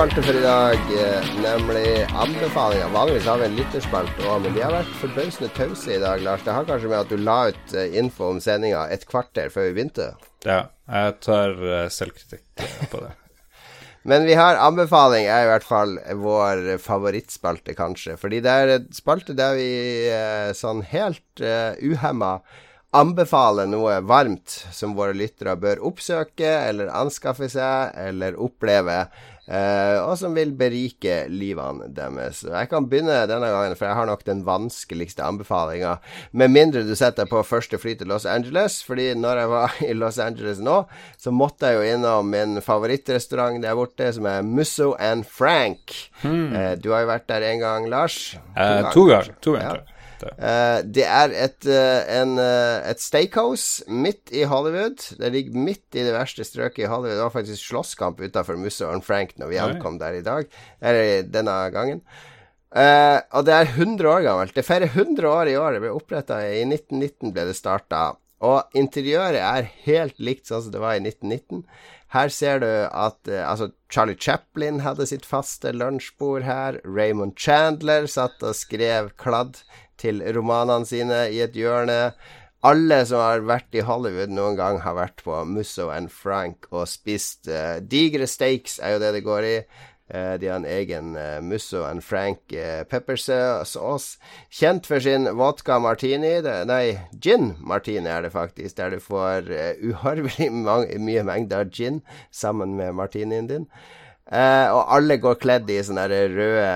Uh, siste spalte for i dag, uh, nemlig anbefalinger. Vanligvis har vi en lytterspalte òg, men de har vært forbausende tause i dag, Lars. Det har kanskje med at du la ut uh, info om sendinga et kvarter før vi begynte? Ja, jeg tar selvkritikk på det. men vi har anbefaling, er i hvert fall vår favorittspalte, kanskje. Fordi det er en spalte der vi sånn helt uh, uhemma anbefale noe varmt som våre lyttere bør oppsøke eller anskaffe seg eller oppleve, eh, og som vil berike livene deres. Jeg kan begynne denne gangen, for jeg har nok den vanskeligste anbefalinga. Med mindre du setter deg på første fly til Los Angeles, fordi når jeg var i Los Angeles nå, så måtte jeg jo innom min favorittrestaurant der borte, som er Musso and Frank. Hmm. Eh, du har jo vært der en gang, Lars? Eh, to ganger. To ganger. Ja. Uh, det er et, uh, en, uh, et steakhouse midt i Hollywood. Det ligger midt i det verste strøket i Hollywood. Det var faktisk slåsskamp utafor Musso og Frank når vi ankom der i dag. Eller denne gangen. og det er 100 år gammelt. Det feirer 100 år i år. Det ble oppretta i 1919, ble det starta. Og interiøret er helt likt sånn som det var i 1919. Her ser du at altså Charlie Chaplin hadde sitt faste lunsjbord her. Raymond Chandler satt og skrev kladd til romanene sine i et hjørne. Alle som har vært i Hollywood noen gang, har vært på Musso and Frank og spist uh, digre steaks, er jo det det går i. Uh, de har en egen uh, Musso and Frank uh, peppersauce. Kjent for sin vodka martini Nei, gin martini er det faktisk, der du får uh, uhorvelig mye mengder gin sammen med martinien din. Uh, og alle går kledd i sånne røde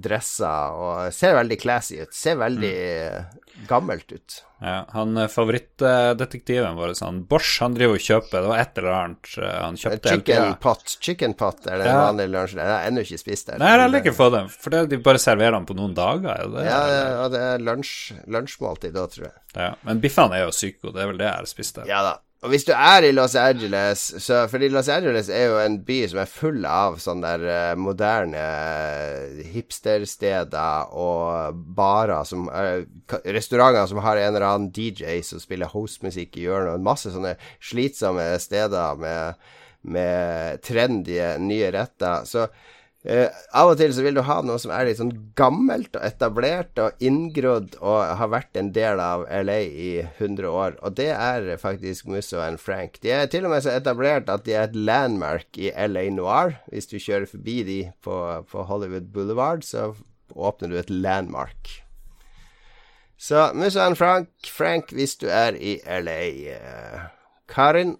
dresser og ser veldig classy ut. Ser veldig mm. gammelt ut. Ja, han eh, Favorittdetektiven vår, sånn Bosch, han driver og kjøper Det var et eller annet han kjøpte. Chicken pot. Chicken pot er den ja. vanlige lunsjen. Jeg har ennå ikke spist det. Nei, jeg heller ikke fått den, for det, de bare serverer den på noen dager. Er det, ja, ja, det er lunsjmåltid da, tror jeg. Ja, Men biffene er jo psyko, det er vel det jeg har spist der. Ja da. Og hvis du er i Los Angeles så, Fordi Los Angeles er jo en by som er full av sånne der uh, moderne uh, hipstersteder og barer som er, Restauranter som har en eller annen DJ som spiller hostmusikk i hjørnet, og masse sånne slitsomme steder med, med trendy nye retter. Så Uh, av og til så vil du ha noe som er litt sånn gammelt og etablert og inngrodd og har vært en del av LA i 100 år, og det er faktisk Musso and Frank. De er til og med så etablert at de er et landmark i LA Noir. Hvis du kjører forbi de på, på Hollywood Boulevard, så åpner du et landmark. Så Musso and Frank, Frank hvis du er i LA. Uh, Karin?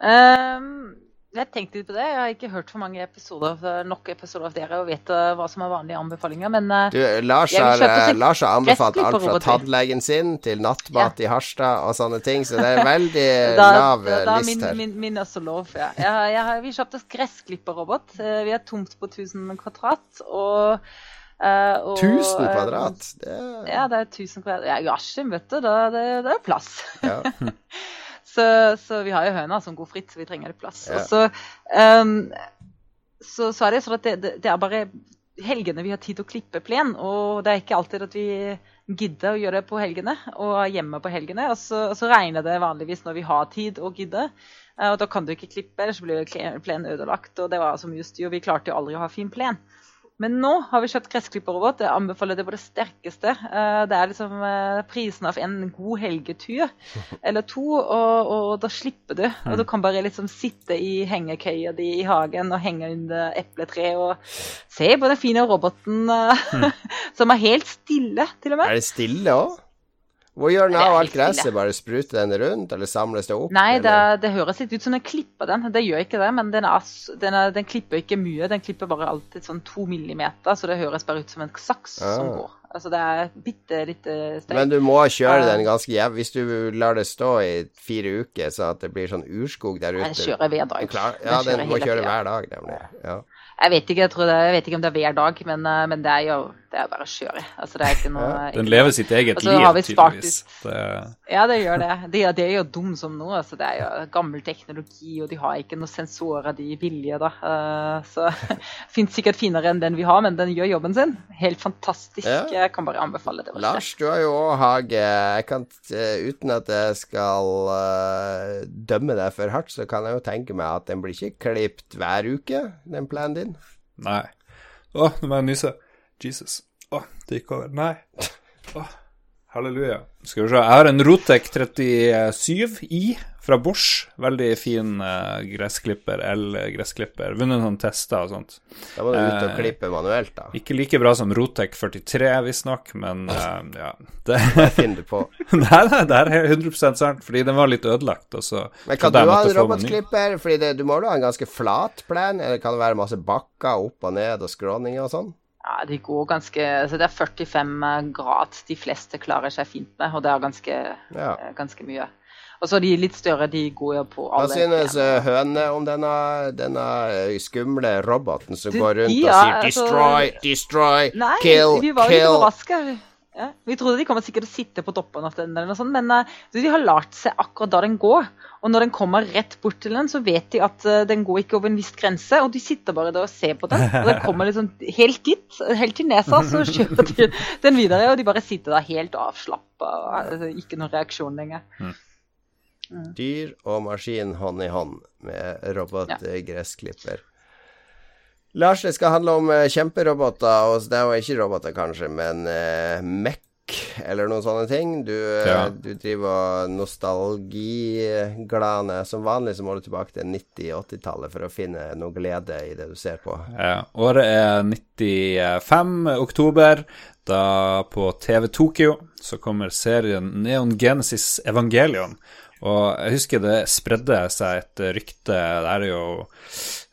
Um jeg tenkte litt på det. Jeg har ikke hørt for mange episoder, nok episoder av dere og vet hva som er vanlige anbefalinger, men uh, du, Lars, har, uh, Lars har anbefalt alt fra tannlegen sin til nattmat ja. i Harstad og sånne ting, så det er veldig da, lav da, da, list her. Min, min, også lov, ja. Jeg, jeg har, vi kjøpte gressklipperrobot. Vi er tomt på 1000 kvadrat. og Uh, kvadrat? Det. Ja, det er 1000 kvadrat. Ja, Askim, vet du. Da, det, det er plass. Ja. Så, så, vi har jo høna som går fritt, så vi trenger litt plass. Ja. Så, um, så, så, er det sånn at det, det, det, er bare helgene vi har tid til å klippe plen. Og det er ikke alltid at vi gidder å gjøre det på helgene og er hjemme på helgene. Og så, og så regner det vanligvis når vi har tid og gidder. Og da kan du ikke klippe, ellers blir plenen ødelagt. Og det var så mye styr. Vi klarte jo aldri å ha fin plen. Men nå har vi kjøpt gressklipperrobot. Jeg anbefaler det på det sterkeste. Eh, det er liksom eh, prisen av en god helgetur eller to, og, og da slipper du. Og du kan bare liksom sitte i hengekøya di i hagen og henge under epletreet og se på den fine roboten mm. som er helt stille, til og med. Er det stille òg? Hvor gjør den av alt gresset? Bare spruter den rundt, eller samles det opp? Nei, det, det, høres litt ut som den klipper den. Det gjør ikke det, men den, er, den, er, den, klipper ikke mye. Den klipper bare alltid sånn to millimeter, så det høres bare ut som en saks ah. som går. Altså det er bitte lite støy. Men du må kjøre den ganske jevnt hvis du lar det stå i fire uker, så at det blir sånn urskog der ute. Den kjører hver dag. Ja, den må kjøre hver dag, nemlig. Ja. Jeg vet ikke, jeg, det, jeg vet ikke om det er hver dag, men, eh, men det er jo det er bare å kjøre. Altså, det er ikke noe ja, Den lever sitt eget liv, tydeligvis. Det... Ja, det gjør det. De, de er jo dum som nå. Altså, det er jo gammel teknologi, og de har ikke noen sensorer de vilje, da. Uh, så fins sikkert finere enn den vi har, men den gjør jobben sin. Helt fantastisk ja. jeg kan bare anbefale det. Lars, du har jo òg hage. Jeg kan, uten at jeg skal uh, dømme deg for hardt, så kan jeg jo tenke meg at den blir ikke klipt hver uke, den planen din. Nei. Å, nå må jeg nyse. Jesus. Å, det gikk over. Nei. Å, halleluja. Skal vi se. Jeg har en Rotek 37i fra Bosch. Veldig fin uh, gressklipper, el-gressklipper. Vunnet noen tester og sånt. Da må du ut og klippe manuelt, da. Ikke like bra som Rotek 43, visstnok, men uh, ja. Det finner du på. nei, nei, det er 100% sant, fordi den var litt ødelagt. Og så men kan du ha en robotklipper? Fordi det, du må jo ha en ganske flat plen, eller kan det være masse bakker opp og ned og skråninger og sånn? Ja, de går ganske altså det er 45 grad de fleste klarer seg fint med, og det er ganske, ja. ganske mye. Og så de litt større, de går jo på alle Hva synes uh, høne om denne, denne eh, skumle roboten som de, går rundt ja, og sier 'destroy, altså, destroy, nei, kill, vi var kill'? Ja, vi trodde de kommer sikkert til å sitte på toppen av den, eller noe sånt, men uh, de har lært seg akkurat da den går. Og når den kommer rett bort til den, så vet de at uh, den går ikke over en viss grense, og de sitter bare der og ser på den. Og den kommer liksom helt dit, helt til nesa, så kjører de den videre, og de bare sitter der helt avslappa, altså, ikke noen reaksjon lenger. Mm. Mm. Dyr og maskin hånd i hånd med robotgressklipper. Ja. Lars, det skal handle om uh, kjemperoboter. Og det er jo ikke roboter, kanskje, men uh, Mech eller noen sånne ting. Du, uh, ja. du driver og nostalgiglane. Som vanlig så må du tilbake til 90-80-tallet for å finne noe glede i det du ser på. Ja. Året er 95, oktober. Da på TV Tokyo så kommer serien Neon Genesis Evangelion. Og jeg husker det spredde seg et rykte Det er jo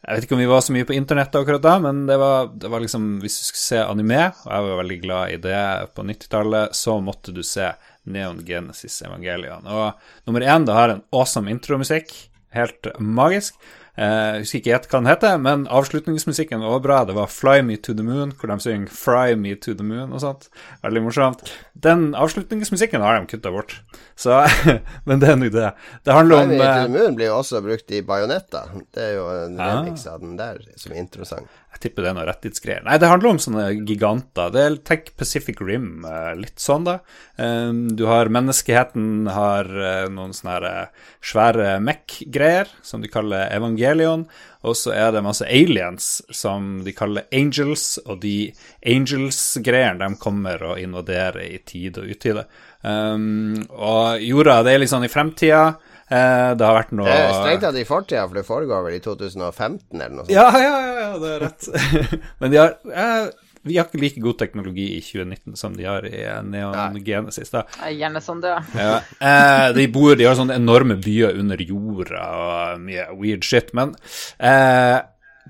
Jeg vet ikke om vi var så mye på internett akkurat da, men det var, det var liksom Hvis du skulle se anime, og jeg var veldig glad i det på 90-tallet, så måtte du se Neon Genesis Evangelion. Og nummer én, det har en awesome intromusikk. Helt magisk. Jeg uh, husker ikke hva den heter, men avslutningsmusikken var bra. Det var 'Fly Me To The Moon', hvor de synger 'Fry Me To The Moon' og sånt. Veldig morsomt. Den avslutningsmusikken har de kutta bort, så Men det er nå det. Det handler 'Fly Me To The eh, Moon' blir jo også brukt i Bajonetta. Det er jo en remix av den der som er interessant. Jeg tipper det er noe rettighetsgreier. Nei, det handler om sånne giganter. Det er Tech Pacific Rim, eh, litt sånn, da. Ehm, du har menneskeheten har eh, noen sånne eh, svære MEC-greier, som de kaller evangelion. Og så er det masse aliens som de kaller angels, og de angels-greiene de kommer og invaderer i tide og utide. Um, og jorda, det er litt sånn i fremtida. Eh, det har vært noe Det er strengt tatt i fortida, for det foregår vel i 2015 eller noe sånt. Ja, ja, ja, det er rett. Men de har eh, vi har ikke like god teknologi i 2019 som de har i Neon Genesis. da. Gjerne sånn det, ja. Eh, de, bor, de har sånne enorme byer under jorda og mye weird shit. Men eh,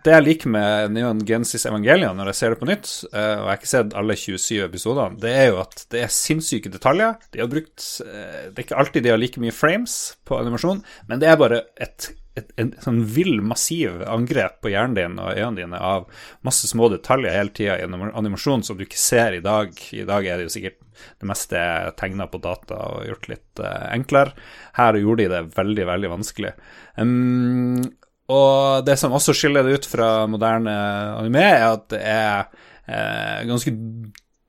det jeg liker med Neon Genesis Evangelion når jeg ser det på nytt, eh, og jeg har ikke sett alle 27 episodene, det er jo at det er sinnssyke detaljer. De har brukt eh, Det er ikke alltid de har like mye frames på animasjon, men det er bare et, et, en sånn vill, massiv angrep på hjernen din og øynene dine av masse små detaljer hele tida en animasjon som du ikke ser i dag. I dag er det jo sikkert det meste tegna på data og gjort litt uh, enklere. Her gjorde de det veldig, veldig vanskelig. Um, og det som også skiller det ut fra moderne anime, er at det er eh, ganske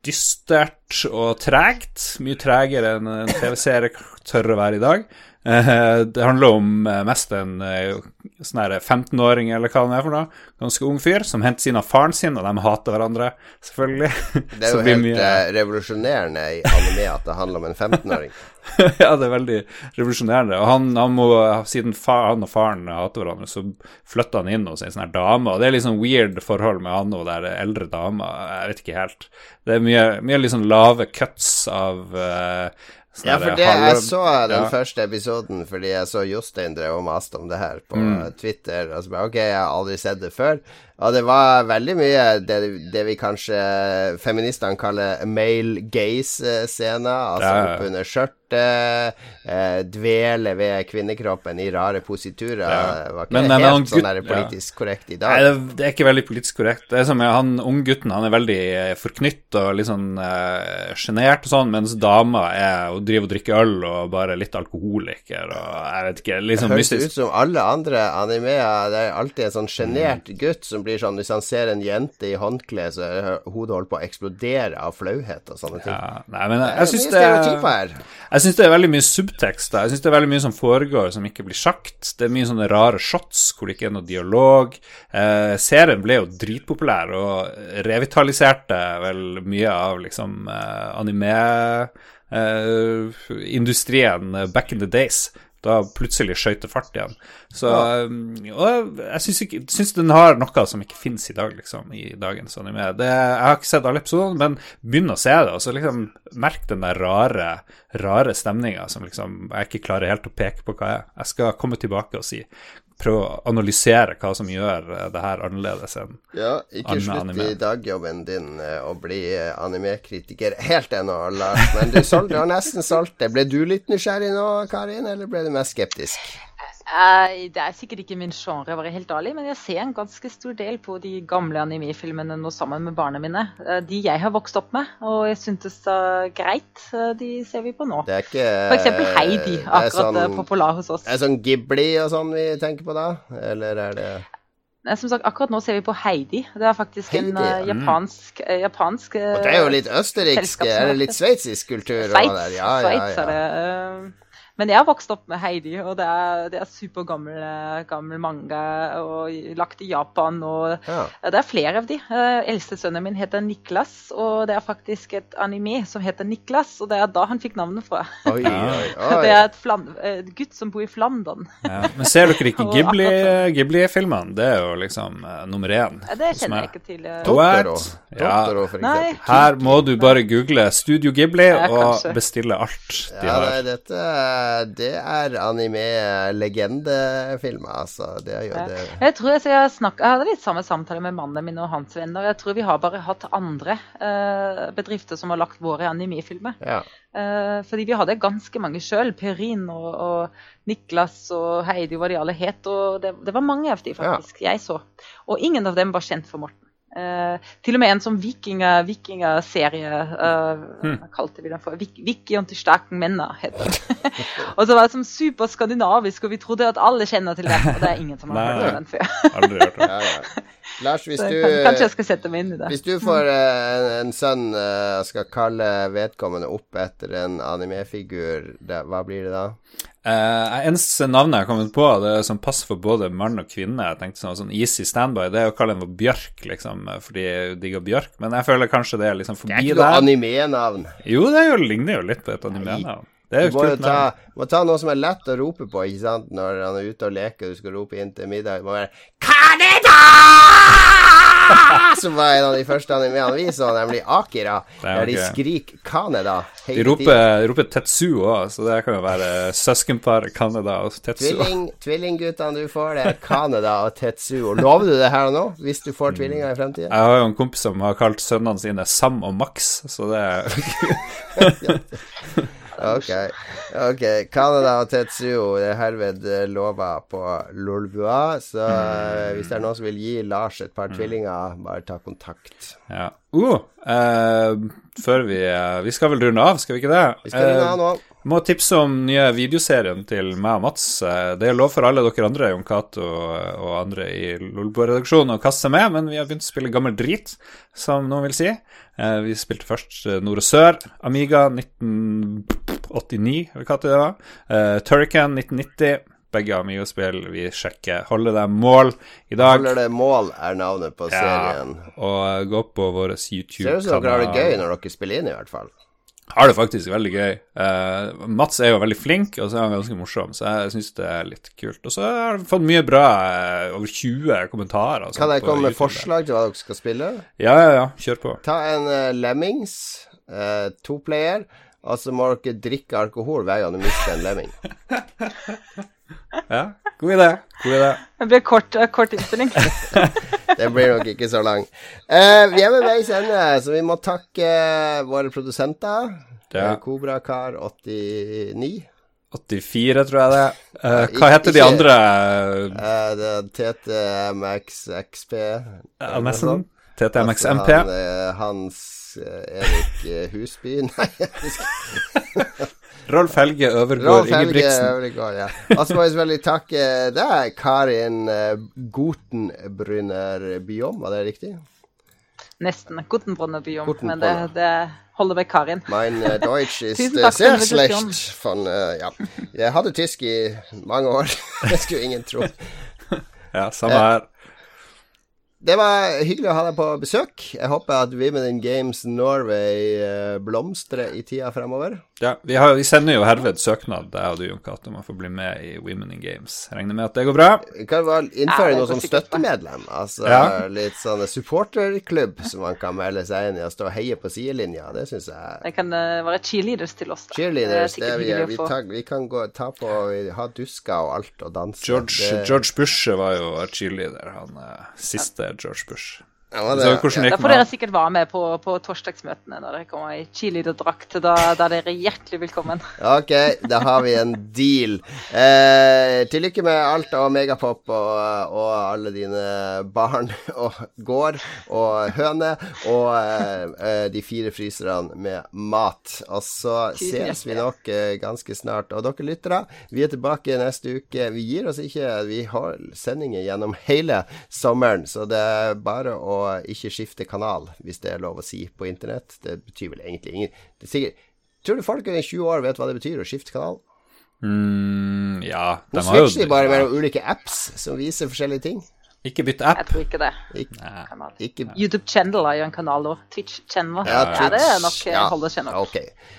dystert og tregt. Mye tregere enn en TV-serie tør å være i dag. Eh, det handler om eh, mest en eh, sånn 15-åring eller hva det er for noe. Ganske ung fyr som henter sin av faren sin, og de hater hverandre, selvfølgelig. Det er jo helt mye... revolusjonerende i anime at det handler om en 15-åring. ja, det er veldig revolusjonerende. Og han, han må, siden far, han og faren hater hverandre, så flytter han inn hos ei sånn her dame. Og det er litt sånn weird forhold med han og der eldre dama. Jeg vet ikke helt. Det er mye, mye sånn lave cuts av uh, ja, for det, jeg så den ja. første episoden fordi jeg så Jostein drev og maste om det her på mm. Twitter. Og så bare Ok, jeg har aldri sett det før. Og det var veldig mye det, det vi kanskje feministene kaller male gaze-scener. Altså ja, ja. opp under skjørtet, eh, dvele ved kvinnekroppen i rare positurer. Ja. Var ikke men, det helt sånn der politisk korrekt i dag? Nei, det, det, er ikke veldig politisk korrekt. Det er som han unggutten, han er veldig eh, forknytt og litt sånn sjenert eh, og sånn, mens dama er Og driver og drikker øl og bare litt alkoholiker og jeg vet ikke, liksom mystisk. Det Høres ut som alle andre animeer. Det er alltid en sånn sjenert Mm. gutt som blir sånn Hvis han ser en jente i håndkle, så er hodet holdt på å eksplodere av flauhet og sånne ting. Ja, nei, men er jeg syns det, det, jeg det er veldig mye subtekst Jeg syns det er veldig mye som foregår som ikke blir sagt. Det er mye sånne rare shots hvor det ikke er noe dialog. Eh, serien ble jo dritpopulær og revitaliserte vel mye av liksom eh, anime-industrien eh, back in the days. Da plutselig skøyt det fart igjen. Så eh, Og jeg syns, ikke, syns den har noe som ikke finnes i dag, liksom, i dagens anime. Det, jeg har ikke sett alle episodene, men begynn å se det, og så liksom merk den der rare, rare stemninga som liksom jeg ikke klarer helt å peke på hva er. Jeg skal komme tilbake og si Prøve å analysere hva som gjør eh, det her annerledes enn Ja, ikke slutt anime. i dagjobben din eh, å bli eh, animekritiker helt ennå, Lars. Men du, solg, du har nesten solgt det. Ble du litt nysgjerrig nå, Karin, eller ble du mest skeptisk? Eh, det er sikkert ikke min genre, å være helt ærlig, men jeg ser en ganske stor del på de gamle animifilmene nå sammen med barna mine. Eh, de jeg har vokst opp med, og jeg syntes er greit. eh, de ser vi på nå. Det er ikke For eksempel Heidi, er akkurat sånn, eh, populær hos oss. Er det sånn Ghibli og sånn vi tenker på da? Eller er det Som sagt, akkurat nå ser vi på Heidi. Det er faktisk en Heidi, en ja. japansk, eh, japansk Og det er jo litt østerriksk, er det eller litt sveitsisk kultur Sveits. der. Ja, ja, er ja. Eh, Men jeg har vokst opp med Heidi, og det er, det er supergammel eh, gammel manga og lagt i Japan. og ja. Det er flere av de. Eh, Eldste sønnen min heter Niklas, og det er faktisk et anime som heter Niklas, og det er da han fikk navnet fra. Oi, oi, oi. Det er et flan, et, gutt som bor i Flandern. ja. Men ser dere ikke Ghibli-filmene? Ghibli-filmene? det er jo liksom uh, nummer én. Ja, Det kjenner jeg ikke til. eh. Totoro. Ja. Totoro, for Nei. eksempel. Her må du bare google Studio Ghibli Ja, og kanskje. bestille alt de Ja, nei, har. dette det er anime-legendefilmer, altså. Det er jo det. Jeg tror jeg, jeg, snakket, jeg hadde litt samme samtale med mannen min og hans venner. Jeg tror vi har bare hatt andre eh, bedrifter som har lagt våre anime-filmer. Ja. Eh, fordi vi hadde ganske mange sjøl. Perin og, og Niklas og Heidi, hva de alle het. Og det, det var mange av de faktisk jeg så. Og ingen av dem var kjent for Morten. Eh, til og med en sånn vikinger- vikingerserie uh, Hva kalte vi den for? Vik Vikion til sterken menner, het den. og så var det sånn superskandinavisk, og vi trodde at alle kjenner til det. Og det er ingen som har Nei. hørt om den før. Aldri hørt om. Ja, ja. Lars, hvis du, kan, kanskje jeg skal sette meg inn i det. hvis du får eh, en, en sønn og skal kalle vedkommende opp etter en animefigur, hva blir det da? Eh, eneste navnet jeg har kommet på, det er som passer for både mann og kvinne. Jeg tenkte sånn, sånn easy standby, det er å kalle for Bjørk, liksom, eh, fordi jeg digger Bjørk. Men jeg føler kanskje det er liksom Det er ikke noe anime-navn. Jo, det jo, ligner jo litt på et anime-navn. Det er Du må jo ta, må ta noe som er lett å rope på, ikke sant? Når han er ute og leker, du skal rope inn til middag. Det må være Kaneda! Som var en av de første animeene vi så, nemlig Akira. Er Der de skriker Kaneda De roper, roper Tetsuo òg, så det kan jo være søskenpar Canada og Tetsuo. Tvilling, tvillingguttene du får, det er Kaneda og Tetsuo. Lover du det her og nå, hvis du får tvillinger i fremtiden? Jeg har jo en kompis som har kalt sønnene sine Sam og Max, så det er Ok, ok. Canada og Tetsuo det er herved eh, lova på Lolbua. Så eh, hvis det er noen som vil gi Lars et par tvillinger, bare ta kontakt. Ja. Uh, uh, før vi uh, Vi skal vel runde av, skal vi ikke det? Vi skal runde av nå. Må tipse om nye videoserien til meg og Mats. Eh, Det er lov for alle dere andre, Jon Cato og andre i Lolbo-redaksjonen, å kaste seg med, men vi har begynt å spille gammel drit, som noen vil si. Eh, Vi spilte først eh, Nord og Sør, Amiga 1989, eller hva det var. Turrican 1990. Begge Amiga-spill. Vi sjekker. Holder deg mål i dag. Holder det mål, er navnet på Ja, serien. og gå på vår Ser ut som dere har det gøy når dere spiller inn, i hvert fall. Har det faktisk veldig gøy. Uh, Mats er jo veldig flink, og så er han ganske morsom, så jeg syns det er litt kult. Og så har vi fått mye bra, eh, over 20 kommentarer. Kan jeg komme med forslag til hva dere skal spille? Ja, ja, ja. Kjør på. Ta en uh, Lemmings, uh, to player, og så må dere drikke alkohol hver gang du mister en lemming. Ja, God idé. God idé. Det blir kort, eh, kort innspilling. Det blir nok ikke så lang. Uh, vi er ved veis ende, så vi må takke eh, våre produsenter. Ja. Eh, Kobrakar89. 84, tror jeg det. Eh, hva heter de andre Uh, det er TTMXXP. uh, MSN? TTMXMP? Altså, han, eh, Hans eh, Erik eh, Husby Nei, jeg husker Rolf Helge Øvergård Ingebrigtsen. Øvergård, ja. Og så må jeg selvfølgelig takke deg, Karin uh, Gotenbrunner Biom, var det riktig? Nesten. Gutenbrunner Biom. Men det, det holder ved Karin. Mein uh, Deutsch ist for sehr schlecht. Von, uh, ja. Jeg hadde tysk i mange år. det skulle ingen tro. Ja, samme her. Det var hyggelig å ha deg på besøk. Jeg håper at Women in Games Norway blomstrer i tida fremover. Ja, vi, har, vi sender jo herved søknad, jeg og du, Jon Cato, om å få bli med i Women in Games. Regner med at det går bra. Vi kan vel innføre Ja, noe bra. støttemedlem. Altså Ja. litt sånn supporterklubb som man kan melde seg inn i og stå og heie på sidelinja. Det syns jeg Det kan uh, være cheerleaders til oss. da. Cheerleaders, det det er vi, hyggelig vi, ta, vi kan gå, ta på ha dusker og alt og danse. George, det, George Bush var jo cheerleader, han siste siste George Bush. Ja, det, Så hvordan gikk får med dere sikkert være med på, på torsdagsmøtene når dere kommer i cheerleaderdrakt. Da, da er dere hjertelig velkommen. Ok, da har vi en deal. Eh, til lykke med alt og Megapop og, og alle dine barn og gård og høne og eh, eh, de fire fryserne med mat. Og så Tusen ses vi nok eh, ganske snart. Og dere lyttere, vi er tilbake neste uke. Vi gir oss ikke. Vi har sendinger gjennom hele sommeren, så det er bare å ikke skifte kanal, hvis det er lov å si på internett. Det betyr vel egentlig ingen det er sikkert, Tror du folk i 20 år vet hva det betyr å skifte kanal? Mm, ja, de Nå switcher de bare ja, mellom ulike apps som viser forskjellige ting. Ikke bytt Jeg app. tror ikke det. Ikke, ikke YouTube Channel er jo en kanal òg. Twitch Channel. Ja, Ja, det er nok Twitch, ja. holder seg nok. Ok.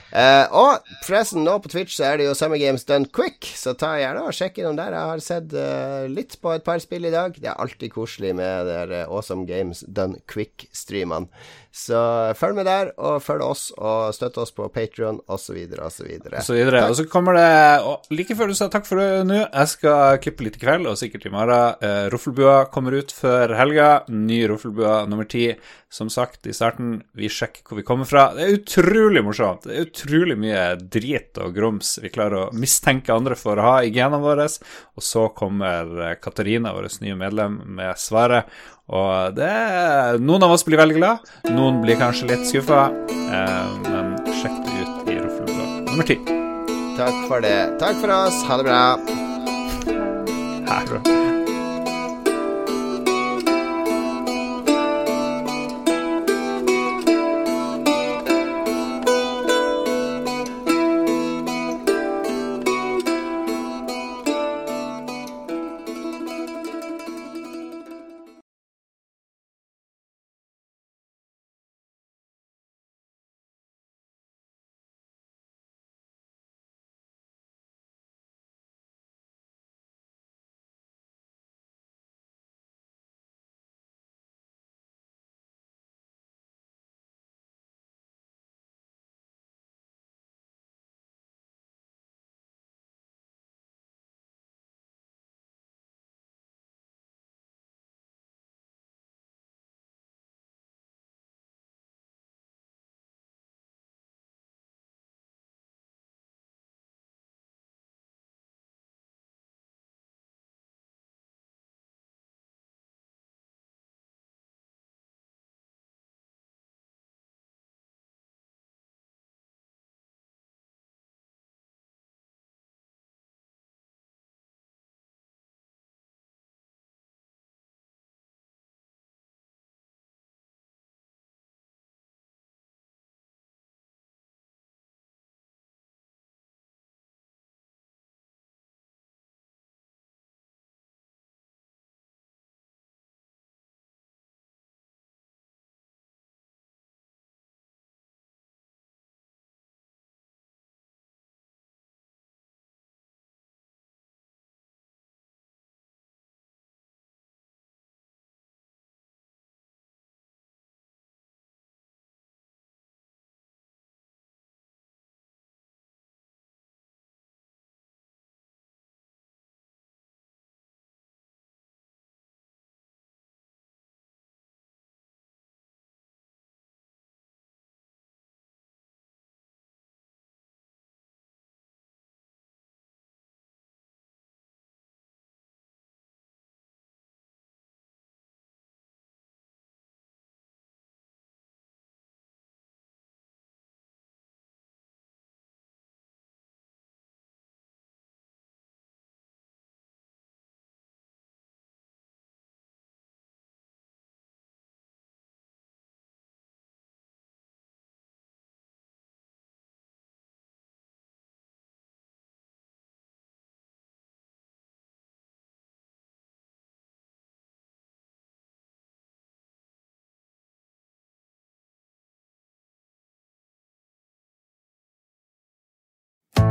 Eh, og forresten, nå på Twitch så er det jo Summer Games Done Quick, så ta gjerne og sjekk innom der. Jeg har sett uh, litt på et par spill i dag. Det er alltid koselig med der eh, Awesome Games Done Quick-streamene. Så følg med der, og følg oss, og støtt oss på Patrion, osv., osv. Og så videre. Og så kommer det og Like før du sa takk for det nå, jeg skal klippe litt i kveld, og sikkert i morgen. Uh, Ruffelbua kommer ut før helga. Ny Ruffelbua nummer ti. Som sagt i starten, vi sjekker hvor vi kommer fra. Det er utrolig morsomt. Det er utrolig mye drit og grums vi klarer å mistenke andre for å ha i genene våre. Og så kommer eh, Katarina, vårt nye medlem, med svaret. Og det Noen av oss blir veldig glad, noen blir kanskje litt skuffa. Eh, men sjekk det ut i Roffelbua nummer ti. Takk for det. Takk for oss. Ha det bra. Her, bra.